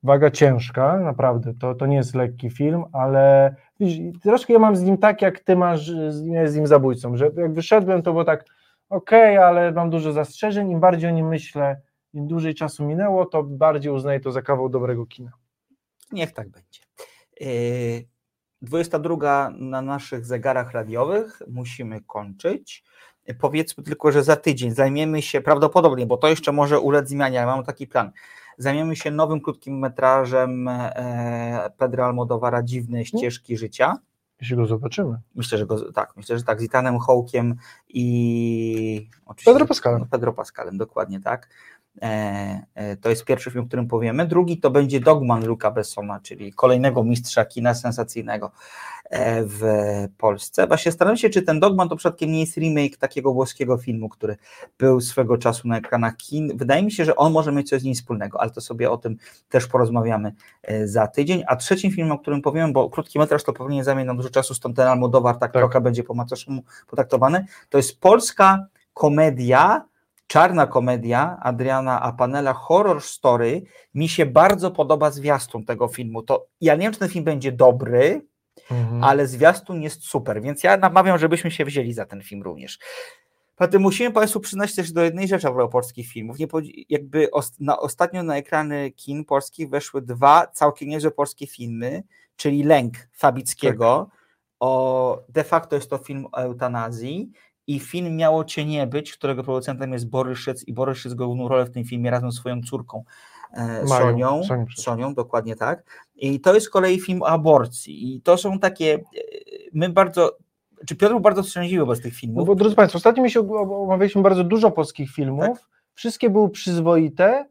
waga ciężka, naprawdę, to, to nie jest lekki film, ale widzisz, troszkę ja mam z nim tak, jak Ty masz z, z nim zabójcą, że jak wyszedłem, to było tak, okej, ale mam dużo zastrzeżeń, im bardziej o nim myślę, im dłużej czasu minęło, to bardziej uznaję to za kawał dobrego kina. Niech tak będzie. Yy, 22 na naszych zegarach radiowych musimy kończyć. Powiedzmy tylko, że za tydzień zajmiemy się prawdopodobnie, bo to jeszcze może ulec zmianie, ale mam taki plan. Zajmiemy się nowym krótkim metrażem e, Pedro Almodovara Dziwne ścieżki życia. Jeśli go zobaczymy. Myślę, że go, tak, myślę, że tak, z Itanem Hołkiem i oczywiście Pedro Pascalem. no, Pedro Pascalem, dokładnie tak. E, e, to jest pierwszy film, o którym powiemy. Drugi to będzie Dogman Luca Bessona, czyli kolejnego mistrza kina sensacyjnego e, w Polsce. Właśnie zastanawiam się, czy ten Dogman to przypadkiem nie jest remake takiego włoskiego filmu, który był swego czasu na ekranach kin. Wydaje mi się, że on może mieć coś z nim wspólnego, ale to sobie o tym też porozmawiamy za tydzień. A trzecim filmem, o którym powiem, bo krótki metraż to pewnie zajmie nam dużo czasu, stąd ten Almodóvar tak, Tak. trochę będzie po macoszemu potraktowany, to jest polska komedia czarna komedia Adriana Apanela, horror story. Mi się bardzo podoba zwiastun tego filmu. To ja nie wiem, czy ten film będzie dobry, Mhm. ale zwiastun jest super, więc ja namawiam, żebyśmy się wzięli za ten film również. Potem musimy Państwu przyznać też do jednej rzeczy propos polskich filmów. Nie, jakby os, na, ostatnio na ekrany kin polskich weszły dwa całkiem niezłe polskie filmy, czyli Lęk Fabickiego. O, de facto jest to film o eutanazji i film Miało Cię Nie Być, którego producentem jest Borys Szyc i Borys Szyc główną rolę w tym filmie razem z swoją córką e, Sonią. Sonią, dokładnie tak. I to jest z kolei film o aborcji. I to są takie, e, my bardzo, czy Piotr był bardzo wstrzęśliwy wobec tych No filmów. bo drodzy Państwo, ostatnio mi się omawialiśmy bardzo dużo polskich filmów. Tak. Wszystkie były przyzwoite,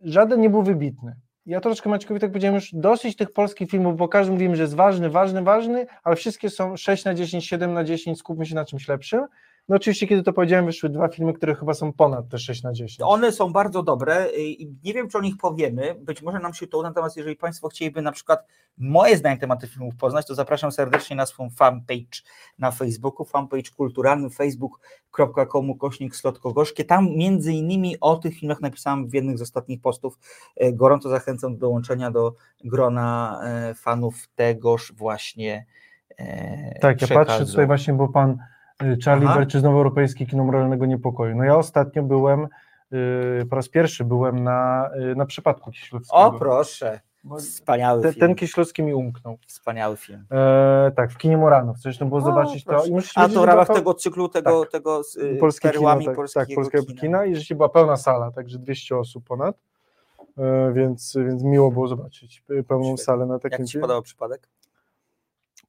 żaden nie był wybitny. Ja troszkę Maćkowi tak powiedziałem już, dosyć tych polskich filmów, bo każdy mówimy, że jest ważny, ważny, ważny, ale wszystkie są 6 na 10, 7 na 10, skupmy się na czymś lepszym. No oczywiście, kiedy to powiedziałem, wyszły dwa filmy, które chyba są ponad te 6 na 10. One są bardzo dobre i nie wiem, czy o nich powiemy. Być może nam się to uda, natomiast jeżeli Państwo chcieliby na przykład moje zdanie na temat tych filmów poznać, to zapraszam serdecznie na swą fanpage na Facebooku, fanpage kulturalny facebook.com kośnik slotko gorzkie. Tam między innymi o tych filmach napisałem w jednym z ostatnich postów. E, Gorąco zachęcam do dołączenia do grona e, fanów tegoż właśnie e, Tak, ja przekazu. patrzę tutaj właśnie, bo pan Charlie Aha. z Nowoeuropejski Kino Moralnego Niepokoju. No ja ostatnio byłem, y, po raz pierwszy byłem na, y, na przypadku Kieślowskiego. O proszę, Bo wspaniały te, film. ten Kieślowski mi umknął. Wspaniały film. E, tak, w kinie Moranów. Zresztą było O, zobaczyć to. proszę. I muszę A to w ramach była tego cyklu, tego, tego z y, polskie perłami kino, tak, polskiego tak, polskiego kina. kina. i rzeczywiście była pełna sala, także 200 osób ponad. E, więc, więc miło było zobaczyć e, pełną Świetnie. salę na Jak takim Ci się filmie. przypadek?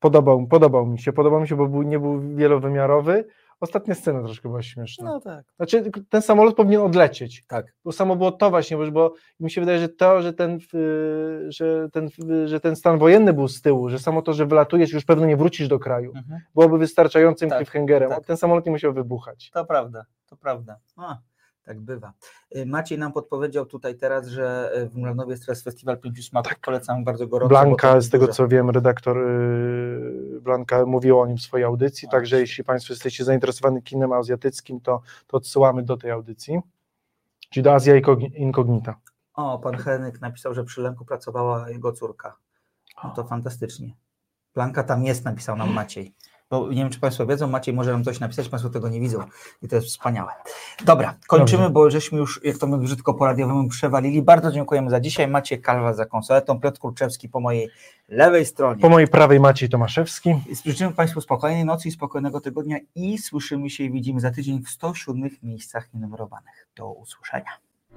Podobał, podobał mi się, podobał mi się, bo był, nie był wielowymiarowy. Ostatnia scena troszkę była śmieszna. tak. Znaczy, ten samolot powinien odlecieć. Tak. Bo samo było to właśnie, bo, bo mi się wydaje, że to, że ten, y, że, ten, y, że ten stan wojenny był z tyłu, że samo to, że wylatujesz, już pewno nie wrócisz do kraju, Mhm. byłoby wystarczającym Tak, cliffhangerem. tak. Ten samolot nie musiał wybuchać. To prawda, to prawda. A, tak bywa. Y, Maciej nam podpowiedział tutaj teraz, że y, w Mlanowie jest teraz festiwal pięciu smaków. Polecam bardzo gorąco. Blanka, z tego co wiem, redaktor y, Blanka mówił o nim w swojej audycji, A, także jeśli Państwo jesteście zainteresowani kinem azjatyckim, to, to odsyłamy do tej audycji, czyli do Azja Incogni- Incognita. O, pan Henryk napisał, że przy Lęku pracowała jego córka. No to fantastycznie. Blanka tam jest, napisał nam Maciej. Bo nie wiem, czy Państwo wiedzą, Maciej może nam coś napisać, Państwo tego nie widzą. I to jest wspaniałe. Dobra, kończymy, Dobrze. bo żeśmy już, jak to mówię brzydko po radiowemu, przewalili. Bardzo dziękujemy za dzisiaj. Maciej Kalwa za konsoletą, Piotr Kurczewski po mojej lewej stronie. Po mojej prawej Maciej Tomaszewski. Życzymy Państwu spokojnej nocy i spokojnego tygodnia i słyszymy się i widzimy za tydzień w 107 miejscach nienumerowanych. Do usłyszenia.